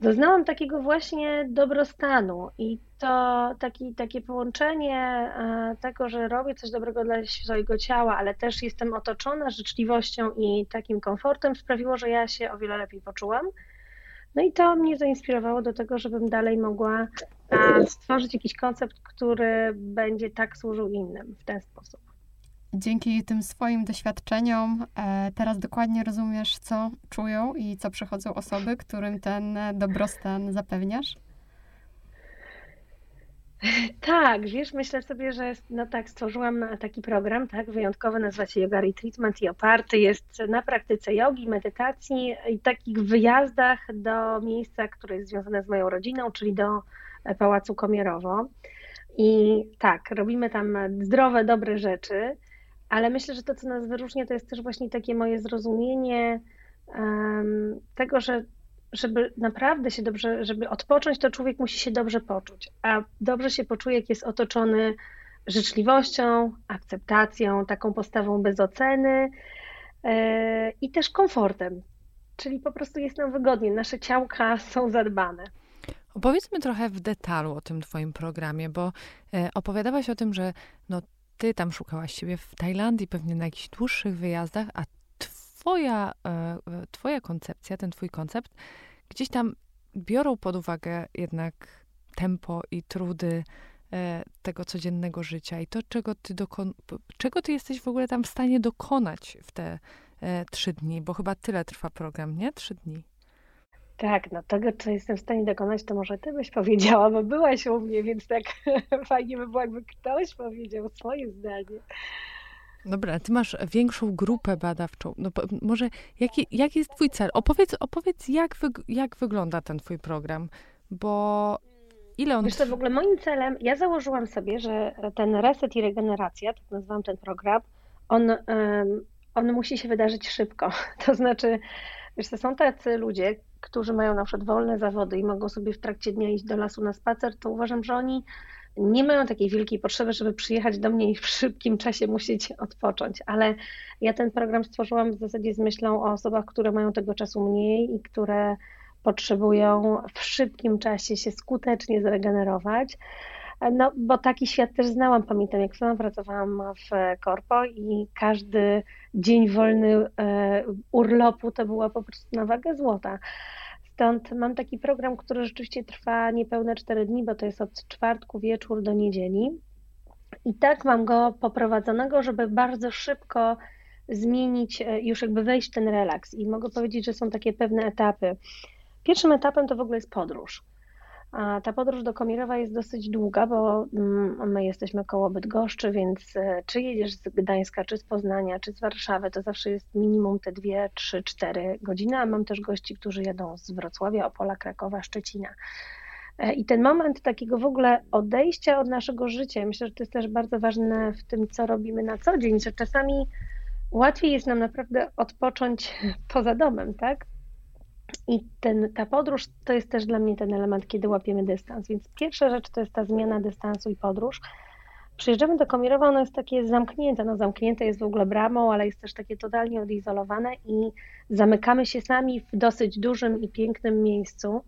doznałam takiego właśnie dobrostanu i to taki, takie połączenie e, tego, że robię coś dobrego dla swojego ciała, ale też jestem otoczona życzliwością i takim komfortem sprawiło, że ja się o wiele lepiej poczułam. No i to mnie zainspirowało do tego, żebym dalej mogła e, stworzyć jakiś koncept, który będzie tak służył innym w ten sposób dzięki tym swoim doświadczeniom e, teraz dokładnie rozumiesz, co czują i co przechodzą osoby, którym ten dobrostan zapewniasz? Tak, wiesz, myślę sobie, że no tak, stworzyłam taki program, tak, wyjątkowy, nazywa się Yoga Retreatment i oparty jest na praktyce jogi, medytacji i takich wyjazdach do miejsca, które jest związane z moją rodziną, czyli do Pałacu Komierowo. I tak, robimy tam zdrowe, dobre rzeczy, ale myślę, że to, co nas wyróżnia, to jest też właśnie takie moje zrozumienie um, tego, że żeby naprawdę się dobrze, żeby odpocząć, to człowiek musi się dobrze poczuć. A dobrze się poczuje, jak jest otoczony życzliwością, akceptacją, taką postawą bez oceny yy, i też komfortem. Czyli po prostu jest nam wygodnie, nasze ciałka są zadbane. Opowiedzmy trochę w detalu o tym Twoim programie, bo e, opowiadałaś o tym, że no, ty tam szukałaś siebie w Tajlandii, pewnie na jakichś dłuższych wyjazdach, a twoja, e, e, twoja koncepcja, ten twój koncept, gdzieś tam biorą pod uwagę jednak tempo i trudy e, tego codziennego życia i to, czego ty, czego ty jesteś w ogóle tam w stanie dokonać w te trzy dni, bo chyba tyle trwa program, nie? Trzy dni. Tak, no tego, co jestem w stanie dokonać, to może ty byś powiedziała, bo byłaś u mnie, więc tak fajnie by było, jakby ktoś powiedział swoje zdanie. Dobra, ty masz większą grupę badawczą. No może jaki, jaki jest twój cel? Opowiedz, opowiedz jak, jak wygląda ten twój program, bo ile on... Wiesz to w ogóle moim celem, ja założyłam sobie, że ten reset i regeneracja, tak nazywam ten program, on, on musi się wydarzyć szybko. To znaczy, wiesz, to są tacy ludzie, którzy mają na przykład wolne zawody i mogą sobie w trakcie dnia iść do lasu na spacer, to uważam, że oni nie mają takiej wielkiej potrzeby, żeby przyjechać do mnie i w szybkim czasie musieć odpocząć, ale ja ten program stworzyłam w zasadzie z myślą o osobach, które mają tego czasu mniej i które potrzebują w szybkim czasie się skutecznie zregenerować. No, bo taki świat też znałam, pamiętam, jak sama pracowałam w korpo i każdy dzień wolny e, urlopu to była po prostu na wagę złota. Stąd mam taki program, który rzeczywiście trwa niepewne 4 dni, bo to jest od czwartku wieczór do niedzieli. I tak mam go poprowadzonego, żeby bardzo szybko zmienić, e, już jakby wejść w ten relaks. I mogę powiedzieć, że są takie pewne etapy. Pierwszym etapem to w ogóle jest podróż. Ta podróż do Komirowa jest dosyć długa, bo mm, my jesteśmy koło Bydgoszczy, więc e, czy jedziesz z Gdańska, czy z Poznania, czy z Warszawy, to zawsze jest minimum te dwie, trzy, cztery godziny, a mam też gości, którzy jadą z Wrocławia, Opola, Krakowa, Szczecina. E, I ten moment takiego w ogóle odejścia od naszego życia, myślę, że to jest też bardzo ważne w tym, co robimy na co dzień, że czasami łatwiej jest nam naprawdę odpocząć poza domem, tak? I ten, ta podróż to jest też dla mnie ten element, kiedy łapiemy dystans. Więc pierwsza rzecz to jest ta zmiana dystansu i podróż. Przyjeżdżamy do Komirowa, ono jest takie zamknięte. No, zamknięte jest w ogóle bramą, ale jest też takie totalnie odizolowane i zamykamy się sami w dosyć dużym i pięknym miejscu.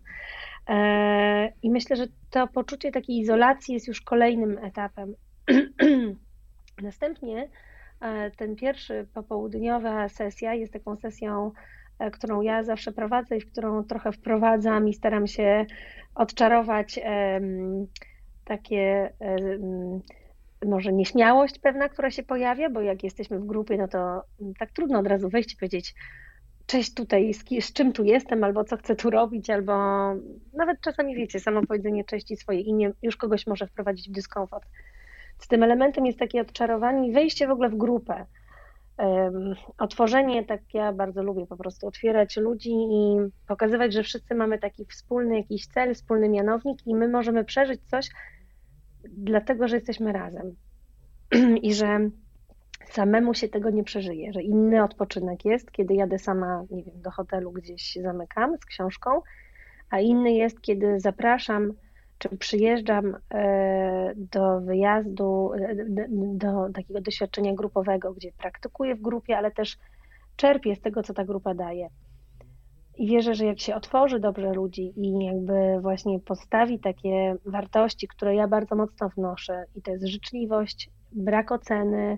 E, I myślę, że to poczucie takiej izolacji jest już kolejnym etapem. Następnie e, ten pierwszy popołudniowa sesja jest taką sesją którą ja zawsze prowadzę i w którą trochę wprowadzam i staram się odczarować takie może nieśmiałość pewna, która się pojawia, bo jak jesteśmy w grupie, no to tak trudno od razu wejść i powiedzieć cześć tutaj, z, z czym tu jestem, albo co chcę tu robić, albo nawet czasami wiecie, samo powiedzenie cześć i swoje imię już kogoś może wprowadzić w dyskomfort. Z tym elementem jest takie odczarowanie i wejście w ogóle w grupę. Otworzenie, tak ja bardzo lubię po prostu otwierać ludzi i pokazywać, że wszyscy mamy taki wspólny jakiś cel, wspólny mianownik i my możemy przeżyć coś, dlatego że jesteśmy razem. I że samemu się tego nie przeżyje, że inny odpoczynek jest, kiedy jadę sama, nie wiem, do hotelu gdzieś zamykam z książką, a inny jest, kiedy zapraszam czy przyjeżdżam e, do wyjazdu, e, do takiego doświadczenia grupowego, gdzie praktykuję w grupie, ale też czerpię z tego, co ta grupa daje. I wierzę, że jak się otworzy dobrze ludzi i jakby właśnie postawi takie wartości, które ja bardzo mocno wnoszę, i to jest życzliwość, brak oceny,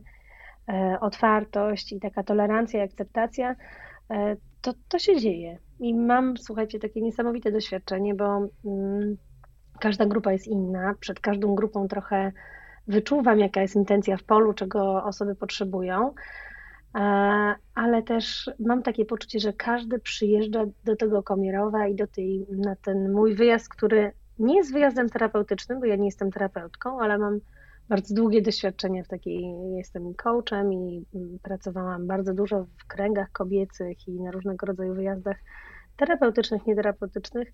e, otwartość i taka tolerancja i akceptacja, to, to się dzieje. I mam, słuchajcie, takie niesamowite doświadczenie, bo mm, każda grupa jest inna. Przed każdą grupą trochę wyczuwam, jaka jest intencja w polu, czego osoby potrzebują, e, ale też mam takie poczucie, że każdy przyjeżdża do tego Komierowa i do tej, na ten mój wyjazd, który nie jest wyjazdem terapeutycznym, bo ja nie jestem terapeutką, ale mam bardzo długie doświadczenie w takiej, jestem coachem i pracowałam bardzo dużo w kręgach kobiecych i na różnego rodzaju wyjazdach terapeutycznych, nieterapeutycznych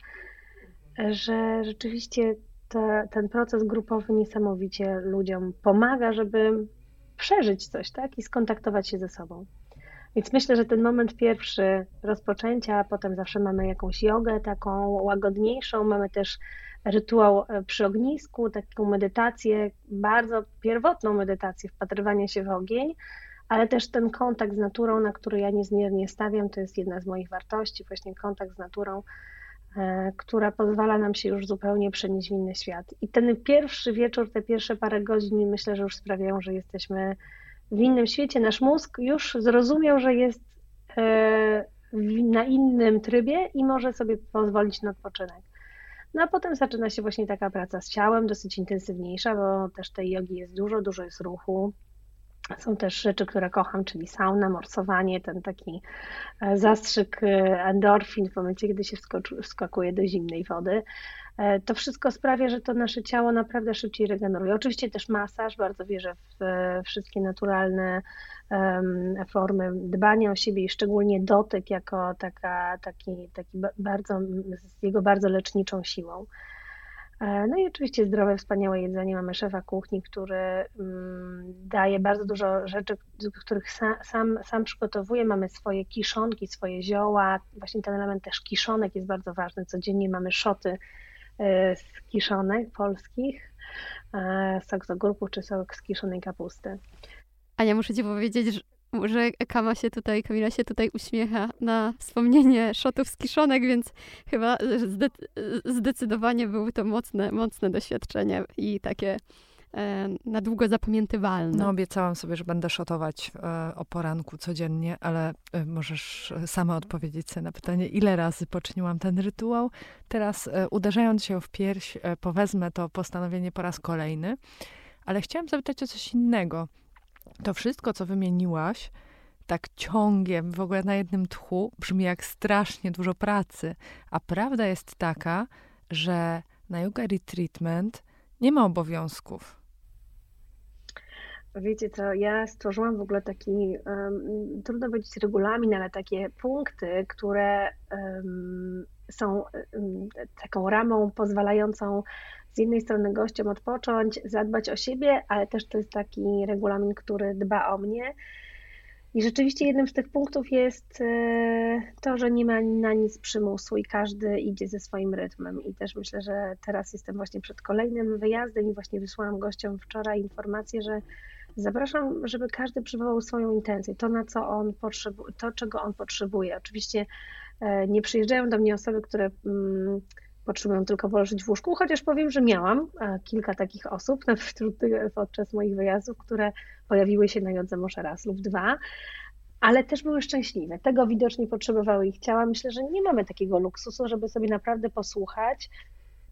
że rzeczywiście te, ten proces grupowy niesamowicie ludziom pomaga, żeby przeżyć coś, tak? I skontaktować się ze sobą. Więc myślę, że ten moment pierwszy rozpoczęcia, potem zawsze mamy jakąś jogę taką łagodniejszą, mamy też rytuał e, przy ognisku, taką medytację, bardzo pierwotną medytację, wpatrywanie się w ogień, ale też ten kontakt z naturą, na który ja niezmiernie stawiam, to jest jedna z moich wartości, właśnie kontakt z naturą, która pozwala nam się już zupełnie przenieść w inny świat. I ten pierwszy wieczór, te pierwsze parę godzin, myślę, że już sprawiają, że jesteśmy w innym świecie. Nasz mózg już zrozumiał, że jest e, na innym trybie i może sobie pozwolić na odpoczynek. No a potem zaczyna się właśnie taka praca z ciałem, dosyć intensywniejsza, bo też tej jogi jest dużo, dużo jest ruchu, są też rzeczy, które kocham, czyli sauna, morsowanie, ten taki e, zastrzyk e, endorfin w momencie, kiedy się wskakuje do zimnej wody. E, to wszystko sprawia, że to nasze ciało naprawdę szybciej regeneruje. Oczywiście też masaż, bardzo wierzę w wszystkie naturalne formy dbania o siebie i szczególnie dotyk jako taka, taki, taki bardzo, z jego bardzo leczniczą siłą. E, no i oczywiście zdrowe, wspaniałe jedzenie. Mamy szefa kuchni, który mm, daje bardzo dużo rzeczy, których sam, sam przygotowuje. Mamy swoje kiszonki, swoje zioła. Właśnie ten element też kiszonek jest bardzo ważny. Codziennie mamy szoty e, z kiszonek polskich, e, sok z ogórków czy sok z kiszonej kapusty. Ania, muszę ci powiedzieć, że Kama się tutaj, Kamila się tutaj uśmiecha na wspomnienie szotów z kiszonek, więc chyba zdecydowanie było to mocne, mocne doświadczenie i takie e, na długo zapamiętywalne. No, obiecałam sobie, że będę szotować e, o poranku codziennie, ale e, możesz sama odpowiedzieć sobie na pytanie, ile razy poczyniłam ten rytuał. Teraz, uderzając się w pierś, powezmę to postanowienie po raz kolejny, ale chciałam zapytać o coś innego to wszystko, co wymieniłaś, tak ciągiem, w ogóle na jednym tchu, brzmi jak strasznie dużo pracy. A prawda jest taka, że na yoga retreatment nie ma obowiązków. Wiecie co, ja stworzyłam w ogóle taki, um, trudno powiedzieć regulamin, ale takie punkty, które um, są um, taką ramą pozwalającą z jednej strony gościom odpocząć, zadbać o siebie, ale też to jest taki regulamin, który dba o mnie. I rzeczywiście jednym z tych punktów jest e, to, że nie ma na nic przymusu i każdy idzie ze swoim rytmem. I też myślę, że teraz jestem właśnie przed kolejnym wyjazdem i właśnie wysłałam gościom wczoraj informację, że zapraszam, żeby każdy przywołał swoją intencję, to na co on potrzebuje, to czego on potrzebuje. Oczywiście e, nie przyjeżdżają do mnie osoby, które mm, potrzebują tylko położyć w łóżku, chociaż powiem, że miałam e, kilka takich osób podczas moich wyjazdów, które pojawiły się na jodze może raz lub dwa, ale też były szczęśliwe. Tego widocznie potrzebowały ich ciała. Myślę, że nie mamy takiego luksusu, żeby sobie naprawdę posłuchać,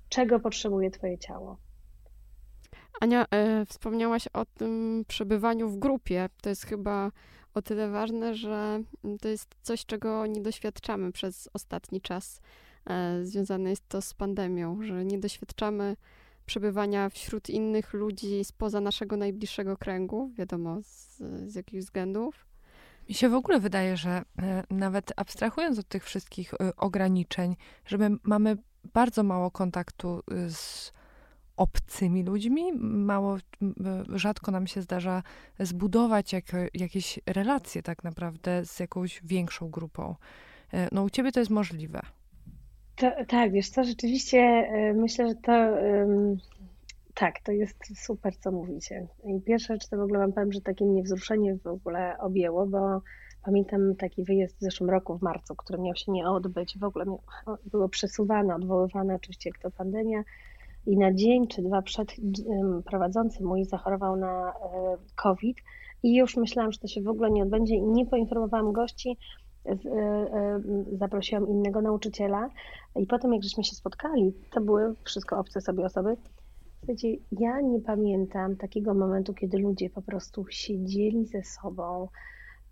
czego potrzebuje Twoje ciało. Ania, e, wspomniałaś o tym przebywaniu w grupie. To jest chyba o tyle ważne, że to jest coś, czego nie doświadczamy przez ostatni czas związane jest to z pandemią, że nie doświadczamy przebywania wśród innych ludzi spoza naszego najbliższego kręgu, wiadomo z, z jakichś względów. Mi się w ogóle wydaje, że e, nawet abstrahując od tych wszystkich e, ograniczeń, że my mamy bardzo mało kontaktu e, z obcymi ludźmi, mało, rzadko nam się zdarza zbudować jak, jakieś relacje tak naprawdę z jakąś większą grupą. No u ciebie to jest możliwe. To, tak, wiesz co, rzeczywiście myślę, że to tak, to jest super, co mówicie. I pierwsza rzecz to w ogóle wam powiem, że takie mnie wzruszenie w ogóle objęło, bo pamiętam taki wyjazd w zeszłym roku w marcu, który miał się nie odbyć, w ogóle było przesuwane, odwoływane oczywiście jak to pandemia. I na dzień czy dwa przed prowadzący mój zachorował na e, COVID. I już myślałam, że to się w ogóle nie odbędzie i nie poinformowałam gości, e, e, zaprosiłam innego nauczyciela i potem jak żeśmy się spotkali, to były wszystko obce sobie osoby, Słuchajcie, ja nie pamiętam takiego momentu, kiedy ludzie po prostu siedzieli ze sobą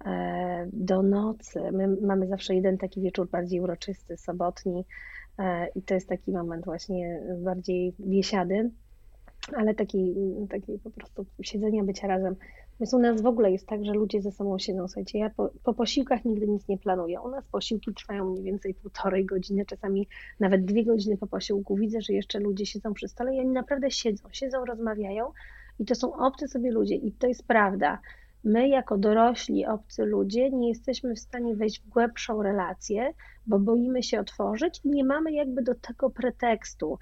e, do nocy. My mamy zawsze jeden taki wieczór bardziej uroczysty, sobotni e, i to jest taki moment właśnie bardziej biesiady, ale taki, taki po prostu siedzenia, bycia razem. Więc u nas w ogóle jest tak, że ludzie ze sobą siedzą. Słuchajcie, ja po, po, posiłkach nigdy nic nie planuję. U nas posiłki trwają mniej więcej półtorej godziny, czasami nawet dwie godziny po posiłku. Widzę, że jeszcze ludzie siedzą przy stole i oni naprawdę siedzą, siedzą, rozmawiają i to są obcy sobie ludzie i to jest prawda. My, jako dorośli, obcy ludzie, nie jesteśmy w stanie wejść w głębszą relację, bo boimy się otworzyć i nie mamy jakby do tego pretekstu.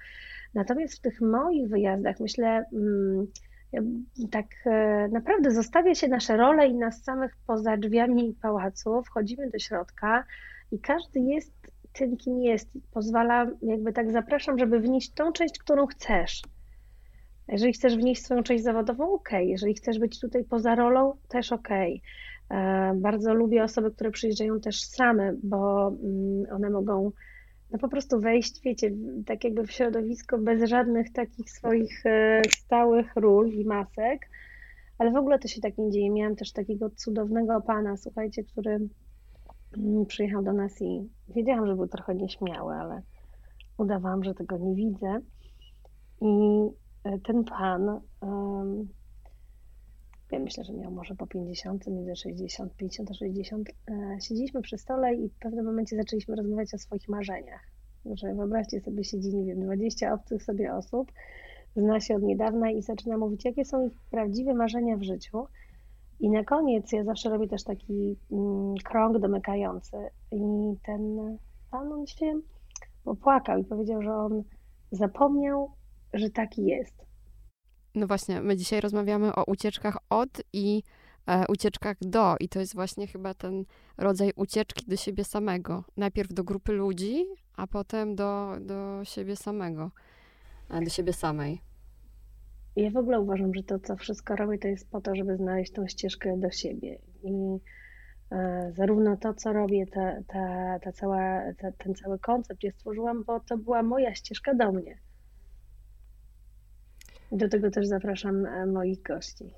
Natomiast w tych moich wyjazdach, myślę, hmm, tak e, naprawdę zostawia się nasze role i nas samych poza drzwiami pałacu, wchodzimy do środka i każdy jest tym, kim jest. Pozwala, jakby tak zapraszam, żeby wnieść tą część, którą chcesz. Jeżeli chcesz wnieść swoją część zawodową, ok. Jeżeli chcesz być tutaj poza rolą, też ok. E, bardzo lubię osoby, które przyjeżdżają też same, bo mm, one mogą no po prostu wejść, wiecie, tak jakby w środowisko bez żadnych takich swoich e, stałych ról i masek, ale w ogóle to się tak nie dzieje. Miałam też takiego cudownego pana, słuchajcie, który mm, przyjechał do nas i wiedziałam, że był trochę nieśmiały, ale udawałam, że tego nie widzę. I e, ten pan ja myślę, że miał może po 50, między 60, 50 a 60. E, siedzieliśmy przy stole i w pewnym momencie zaczęliśmy rozmawiać o swoich marzeniach. Że wyobraźcie sobie, siedzi, nie wiem, 20 obcych sobie osób, zna się od niedawna i zaczyna mówić, jakie są ich prawdziwe marzenia w życiu. I na koniec ja zawsze robię też taki mm, krąg domykający. I ten pan, on się popłakał i powiedział, że on zapomniał, że taki jest no właśnie, my dzisiaj rozmawiamy o ucieczkach od i e, ucieczkach do. I to jest właśnie chyba ten rodzaj ucieczki do siebie samego. Najpierw do grupy ludzi, a potem do, do siebie samego, do siebie samej. Ja w ogóle uważam, że to, co wszystko robię, to jest po to, żeby znaleźć tą ścieżkę do siebie. I e, zarówno to, co robię, ta, ta, ta cała, ta, ten cały koncept ja stworzyłam, bo to była moja ścieżka do mnie. Do tego też zapraszam e, moich gości.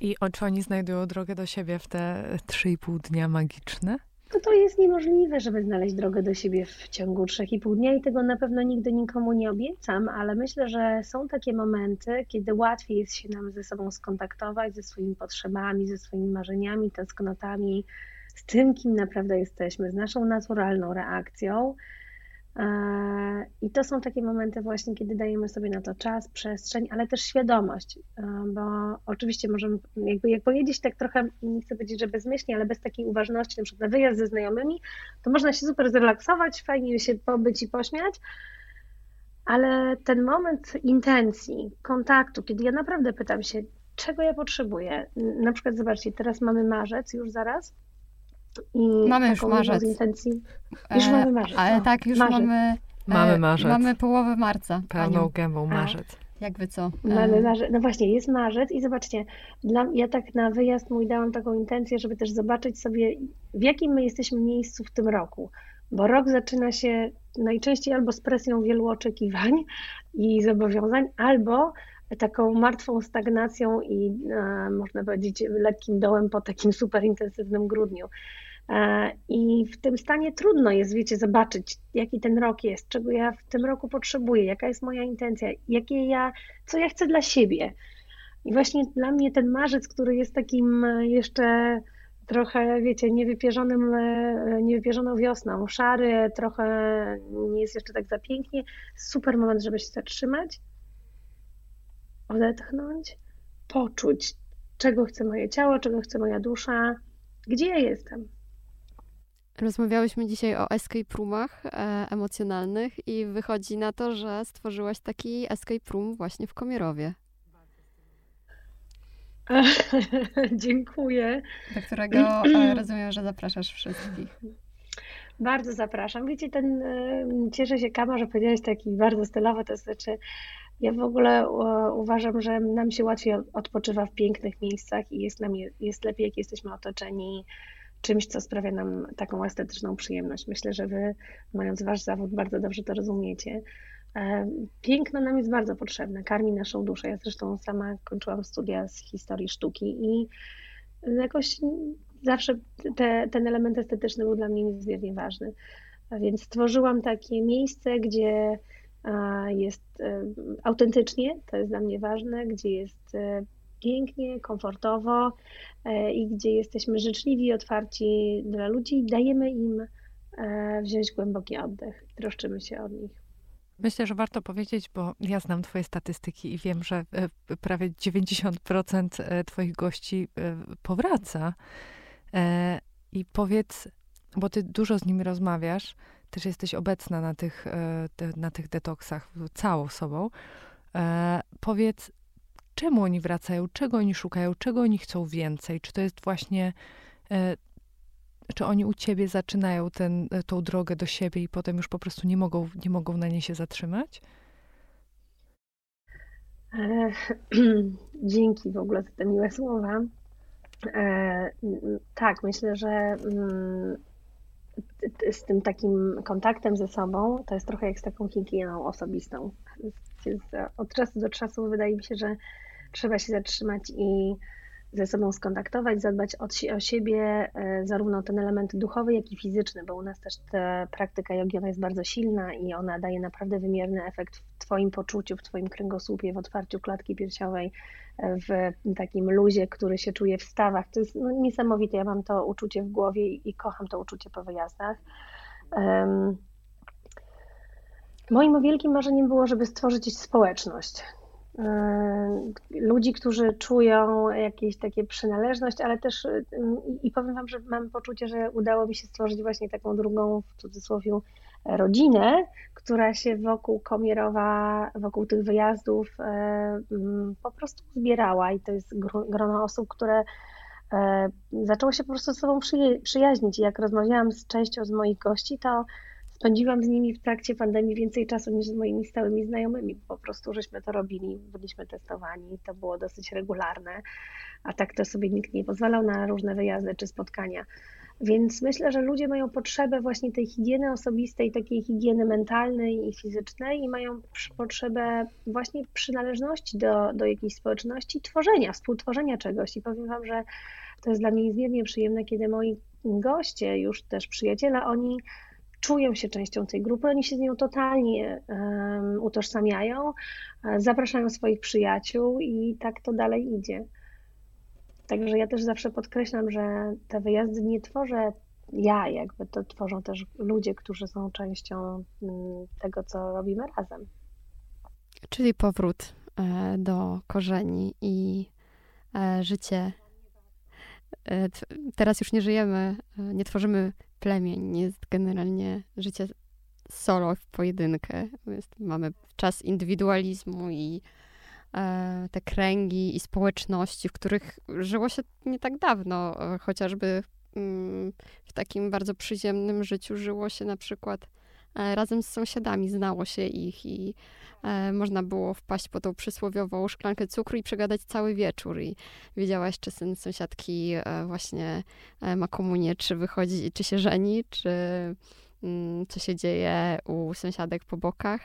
I czy oni znajdują drogę do siebie w te 3,5 dnia magiczne? To to jest niemożliwe, żeby znaleźć drogę do siebie w ciągu 3,5 dnia i tego na pewno nigdy nikomu nie obiecam, ale myślę, że są takie momenty, kiedy łatwiej jest się nam ze sobą skontaktować, ze swoimi potrzebami, ze swoimi marzeniami, tęsknotami, z tym, kim naprawdę jesteśmy, z naszą naturalną reakcją I to są takie momenty właśnie, kiedy dajemy sobie na to czas, przestrzeń, ale też świadomość, e, bo oczywiście możemy, jakby jak pojedzieć tak trochę, nie chcę powiedzieć, że bezmyślnie, ale bez takiej uważności, na przykład na wyjazd ze znajomymi, to można się super zrelaksować, fajnie się pobyć i pośmiać, ale ten moment intencji, kontaktu, kiedy ja naprawdę pytam się, czego ja potrzebuję, na przykład zobaczcie, teraz mamy marzec już zaraz, i mamy już marzec. Intencji. Już e, mamy marzec. Ale tak, już marzec. mamy. E, mamy marzec. Mamy połowę marca. Pełną Aniu. gębą marzec. Jakby co? Mamy e, marzec. No właśnie, jest marzec i zobaczcie, dla, ja tak na wyjazd mój dałam taką intencję, żeby też zobaczyć sobie, w jakim my jesteśmy miejscu w tym roku. Bo rok zaczyna się najczęściej albo z presją wielu oczekiwań i zobowiązań, albo taką martwą stagnacją i e, można powiedzieć lekkim dołem po takim super intensywnym grudniu. E, I w tym stanie trudno jest, wiecie, zobaczyć, jaki ten rok jest, czego ja w tym roku potrzebuję, jaka jest moja intencja, jakie ja, co ja chcę dla siebie. I właśnie dla mnie ten marzec, który jest takim jeszcze trochę, wiecie, niewypierzonym, e, niewypierzoną wiosną. Szary, trochę nie jest jeszcze tak za pięknie. Super moment, żeby się zatrzymać, odetchnąć, poczuć, czego chce moje ciało, czego chce moja dusza, gdzie ja jestem. Rozmawiałyśmy dzisiaj o escape roomach e, emocjonalnych i wychodzi na to, że stworzyłaś taki escape room właśnie w Komierowie. Dziękuję. Do którego e, rozumiem, że zapraszasz wszystkich. Bardzo zapraszam. Wiecie, ten, e, cieszę się, Kama, że powiedziałeś taki bardzo stylowy, to znaczy ja w ogóle uważam, że nam się łatwiej odpoczywa w pięknych miejscach i jest, nam, jest lepiej, jak jesteśmy otoczeni czymś, co sprawia nam taką estetyczną przyjemność. Myślę, że wy, mając wasz zawód, bardzo dobrze to rozumiecie. E, piękno nam jest bardzo potrzebne, karmi naszą duszę. Ja zresztą sama kończyłam studia z historii sztuki i jakoś zawsze te, ten element estetyczny był dla mnie niezmiernie ważny. A więc stworzyłam takie miejsce, gdzie jest e, autentycznie, to jest dla mnie ważne, gdzie jest e, pięknie, komfortowo i gdzie jesteśmy życzliwi, otwarci dla ludzi, dajemy im wziąć głęboki oddech, troszczymy się o nich. Myślę, że warto powiedzieć, bo ja znam Twoje statystyki i wiem, że e, prawie 90% e, Twoich gości e, powraca. I powiedz, bo Ty dużo z nimi rozmawiasz, też jesteś obecna na tych, na tych detoksach całą sobą. Powiedz, czemu oni wracają, czego oni szukają, czego oni chcą więcej? Czy to jest właśnie czy oni u ciebie zaczynają ten, e, tą drogę do siebie i potem już po prostu nie mogą, nie mogą na niej się zatrzymać? E, dzięki w ogóle za te miłe słowa. E, tak, myślę, że mm, z tym takim kontaktem ze sobą to jest trochę jak z taką higieną osobistą. Od czasu do czasu wydaje mi się, że trzeba się zatrzymać i ze sobą skontaktować, zadbać o siebie, e, zarówno ten element duchowy, jak i fizyczny, bo u nas też ta praktyka jogi jest bardzo silna i ona daje naprawdę wymierny efekt w Twoim poczuciu, w Twoim kręgosłupie, w otwarciu klatki piersiowej, e, w takim luzie, który się czuje w stawach. To jest no, niesamowite. Ja mam to uczucie w głowie i kocham to uczucie po wyjazdach. Um, moim wielkim marzeniem było, żeby stworzyć społeczność ludzi, którzy czują jakieś takie przynależność, ale też yy, i powiem Wam, że mam poczucie, że udało mi się stworzyć właśnie taką drugą, w cudzysłowie, rodzinę, która się wokół Komierowa, wokół tych wyjazdów yy, po prostu zbierała i to jest grono osób, które zaczęło się po prostu ze sobą przyjaźnić. I jak rozmawiałam z częścią z moich gości, to Spędziłam z nimi w trakcie pandemii więcej czasu niż z moimi stałymi znajomymi. Po prostu żeśmy to robili, byliśmy testowani, to było dosyć regularne, a tak to sobie nikt nie pozwalał na różne wyjazdy czy spotkania. Więc myślę, że ludzie mają potrzebę właśnie tej higieny osobistej, takiej higieny mentalnej i fizycznej i mają potrzebę właśnie przynależności do, do jakiejś społeczności, tworzenia, współtworzenia czegoś. I powiem Wam, że to jest dla mnie niezmiernie przyjemne, kiedy moi goście, już też przyjaciele, oni czują się częścią tej grupy, oni się z nią totalnie um, utożsamiają, e, zapraszają swoich przyjaciół i tak to dalej idzie. Także ja też zawsze podkreślam, że te wyjazdy nie tworzę ja, jakby to tworzą też ludzie, którzy są częścią mm, tego, co robimy razem. Czyli powrót e, do korzeni i e, życie. Teraz już nie żyjemy, nie tworzymy plemień, jest generalnie życie solo w pojedynkę. Jest, mamy czas indywidualizmu i e, te kręgi i społeczności, w których żyło się nie tak dawno, e, chociażby mm, w takim bardzo przyziemnym życiu żyło się na przykład e, razem z sąsiadami, znało się ich i e, można było wpaść po tą przysłowiową szklankę cukru i przegadać cały wieczór i wiedziałaś, czy syn sąsiadki e, właśnie e, ma komunię, czy wychodzi, czy się żeni, czy mm, co się dzieje u sąsiadek po bokach.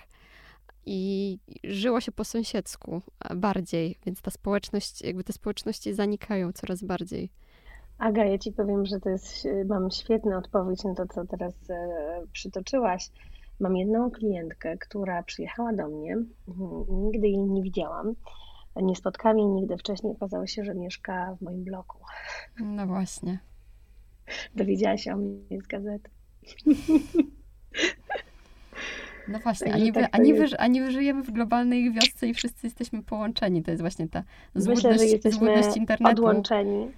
I żyło się po sąsiedzku e, bardziej, więc ta społeczność, jakby te społeczności zanikają coraz bardziej. Aga, ja ci powiem, że to jest, mam świetną odpowiedź na to, co teraz przytoczyłaś. Mam jedną klientkę, która przyjechała do mnie, nigdy jej nie widziałam. Nie spotkałam jej nigdy wcześniej, okazało się, że mieszka w moim bloku. No właśnie. Dowiedziała się o mnie z gazety. No właśnie, a niby, tak a, niby, a niby żyjemy w globalnej wiosce i wszyscy jesteśmy połączeni. To jest właśnie ta złudność, Myślę, że jesteśmy internetu. odłączeni.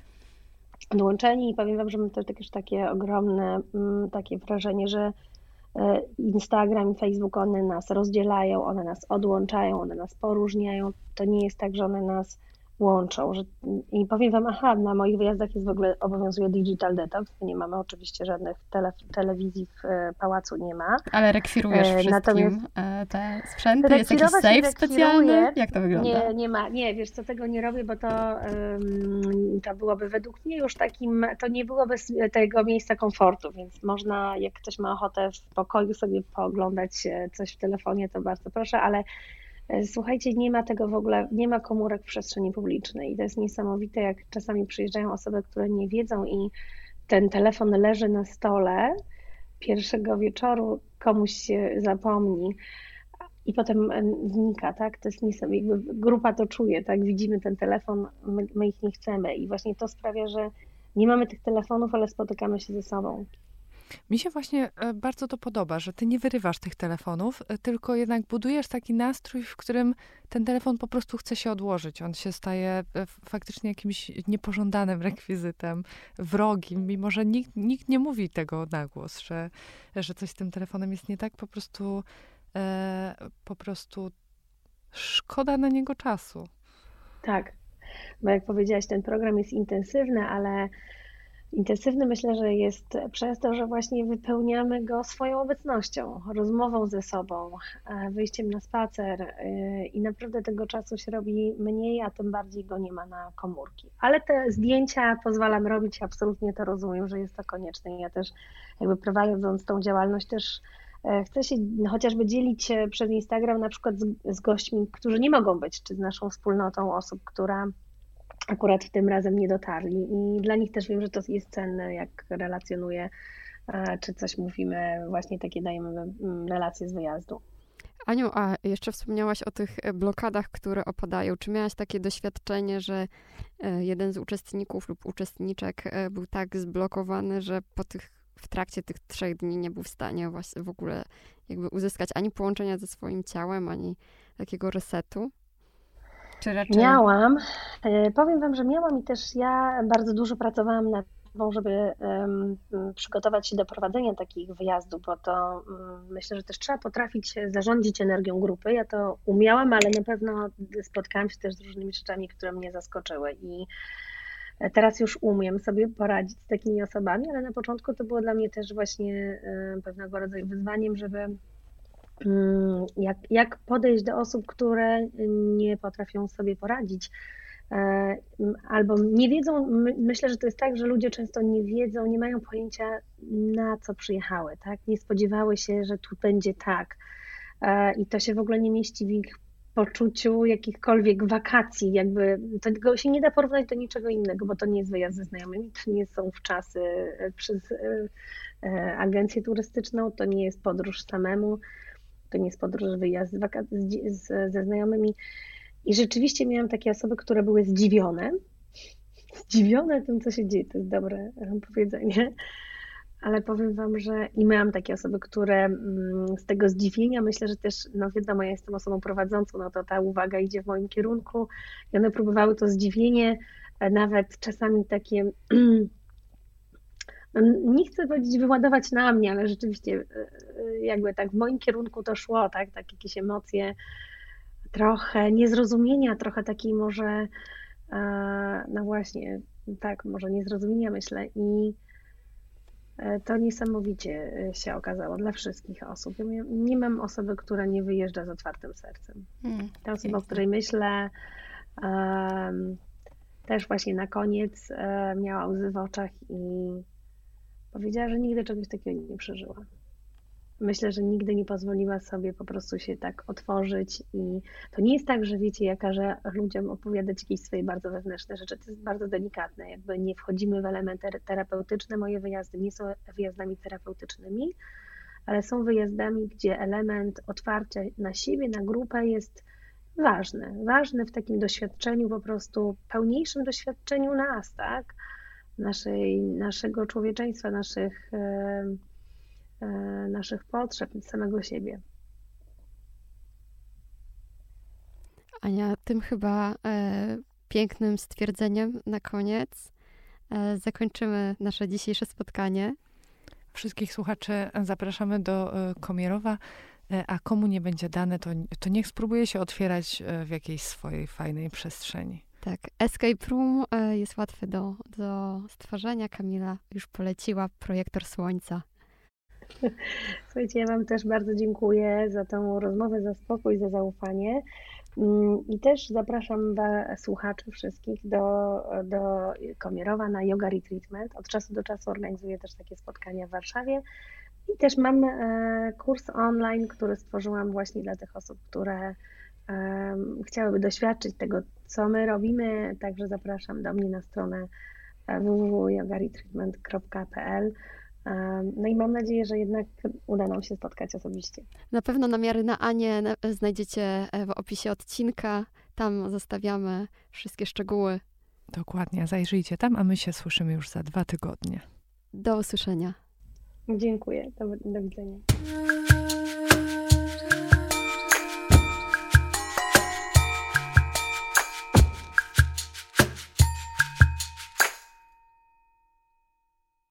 Odłączeni i wam, że mam też takie ogromne mm, takie wrażenie, że e, Instagram i Facebook, one nas rozdzielają, one nas odłączają, one nas poróżniają. To nie jest tak, że one nas łączą. Że, I powiem Wam, aha, na moich wyjazdach jest w ogóle obowiązuje digital detox. Nie mamy oczywiście żadnych tele, telewizji w e, pałacu, nie ma. Ale rekwirujesz e, wszystkim Natomiast e, te sprzęty? Jest jakiś safe specjalny? Jak to wygląda? Nie, nie ma. Nie, wiesz co, tego nie robię, bo to, to byłoby według mnie już takim, to nie byłoby tego miejsca komfortu, więc można, jak ktoś ma ochotę w pokoju sobie pooglądać coś w telefonie, to bardzo proszę, ale słuchajcie, nie ma tego w ogóle, nie ma komórek w przestrzeni publicznej. I to jest niesamowite, jak czasami przyjeżdżają osoby, które nie wiedzą i ten telefon leży na stole pierwszego wieczoru, komuś się zapomni i potem znika, tak? To jest niesamowite, jakby grupa to czuje, tak? Widzimy ten telefon, my, my ich nie chcemy i właśnie to sprawia, że nie mamy tych telefonów, ale spotykamy się ze sobą. Mi się właśnie e, bardzo to podoba, że ty nie wyrywasz tych telefonów, e, tylko jednak budujesz taki nastrój, w którym ten telefon po prostu chce się odłożyć. On się staje e, faktycznie jakimś niepożądanym rekwizytem, wrogim, mimo że nikt, nikt nie mówi tego na głos, że, że coś z tym telefonem jest nie tak, po prostu e, po prostu szkoda na niego czasu. Tak, bo jak powiedziałaś, ten program jest intensywny, ale Intensywny myślę, że jest przez to, że właśnie wypełniamy go swoją obecnością, rozmową ze sobą, e, wyjściem na spacer e, i naprawdę tego czasu się robi mniej, a tym bardziej go nie ma na komórki. Ale te zdjęcia pozwalam robić, absolutnie to rozumiem, że jest to konieczne. Ja też jakby prowadząc tą działalność też e, chcę się chociażby dzielić przez Instagram na przykład z, z gośćmi, którzy nie mogą być, czy z naszą wspólnotą osób, która akurat tym razem nie dotarli. I dla nich też wiem, że to jest cenne, jak relacjonuje, czy coś mówimy, właśnie takie dajemy mm, relacje z wyjazdu. Aniu, a jeszcze wspomniałaś o tych e, blokadach, które opadają. Czy miałaś takie doświadczenie, że e, jeden z uczestników lub uczestniczek e, był tak zblokowany, że po tych, w trakcie tych trzech dni nie był w stanie właśnie w ogóle jakby uzyskać ani połączenia ze swoim ciałem, ani takiego resetu? Czy raczej... Miałam. E, powiem Wam, że miałam i też ja bardzo dużo pracowałam nad tym, żeby um, przygotować się do prowadzenia takich wyjazdów, bo to um, myślę, że też trzeba potrafić zarządzić energią grupy. Ja to umiałam, ale na pewno spotkałam się też z różnymi rzeczami, które mnie zaskoczyły i Teraz już umiem sobie poradzić z takimi osobami, ale na początku to było dla mnie też właśnie pewnego rodzaju wyzwaniem, żeby jak, jak podejść do osób, które nie potrafią sobie poradzić. E, albo nie wiedzą, myślę, że to jest tak, że ludzie często nie wiedzą, nie mają pojęcia, na co przyjechały, tak? Nie spodziewały się, że tu będzie tak. E, I to się w ogóle nie mieści w ich poczuciu jakichkolwiek wakacji, jakby tego się nie da porównać do niczego innego, bo to nie jest wyjazd ze znajomymi, to nie są w czasy e, przez agencję turystyczną, to nie jest podróż samemu, to nie jest podróż, wyjazd z, z, ze znajomymi. I rzeczywiście miałam takie osoby, które były zdziwione. Zdziwione tym, co się dzieje, to jest dobre powiedzenie. Ale powiem Wam, że i miałam takie osoby, które mm, z tego zdziwienia, myślę, że też, no wiadomo, ja jestem osobą prowadzącą, no to ta uwaga idzie w moim kierunku i one próbowały to zdziwienie, e, nawet czasami takie no, nie chcę powiedzieć wyładować na mnie, ale rzeczywiście e, e, jakby tak w moim kierunku to szło, tak, tak jakieś emocje, trochę niezrozumienia, trochę takiej może, e, no właśnie, tak, może niezrozumienia myślę i to niesamowicie się okazało dla wszystkich osób. Ja nie mam osoby, która nie wyjeżdża z otwartym sercem. Hmm, Ta osoba, o której myślę, um, też właśnie na koniec miała łzy w oczach i Powiedziała, że nigdy czegoś takiego nie przeżyła. Myślę, że nigdy nie pozwoliła sobie po prostu się tak otworzyć i to nie jest tak, że wiecie, ja każę ludziom opowiadać jakieś swoje bardzo wewnętrzne rzeczy. To jest bardzo delikatne, jakby nie wchodzimy w elementy terapeutyczne. Moje wyjazdy nie są wyjazdami terapeutycznymi, ale są wyjazdami, gdzie element otwarcia na siebie, na grupę jest ważny. Ważny w takim doświadczeniu, po prostu pełniejszym doświadczeniu nas, tak? Naszej, naszego człowieczeństwa, naszych, naszych potrzeb, samego siebie. Ania, tym chyba e, pięknym stwierdzeniem na koniec e, zakończymy nasze dzisiejsze spotkanie. Wszystkich słuchaczy zapraszamy do e, Komierowa, e, a komu nie będzie dane, to, to niech spróbuje się otwierać e, w jakiejś swojej fajnej przestrzeni. Tak, Escape Room e, jest łatwy do, do stworzenia. Kamila już poleciła projektor słońca. Słuchajcie, ja Wam też bardzo dziękuję za tę rozmowę, za spokój, za zaufanie. Mm, I też zapraszam słuchaczy wszystkich do, do Komierowa na Yoga Retreatment. Od czasu do czasu organizuję też takie spotkania w Warszawie. I też mam e, kurs online, który stworzyłam właśnie dla tych osób, które chciałyby doświadczyć tego, co my robimy. Także zapraszam do mnie na stronę www.yogaretreatment.pl. No i mam nadzieję, że jednak uda nam się spotkać osobiście. Na pewno namiary na Anię znajdziecie e, w opisie odcinka. Tam zostawiamy wszystkie szczegóły. Dokładnie, zajrzyjcie tam, a my się słyszymy już za dwa tygodnie. Do usłyszenia. Dziękuję. Do, do widzenia.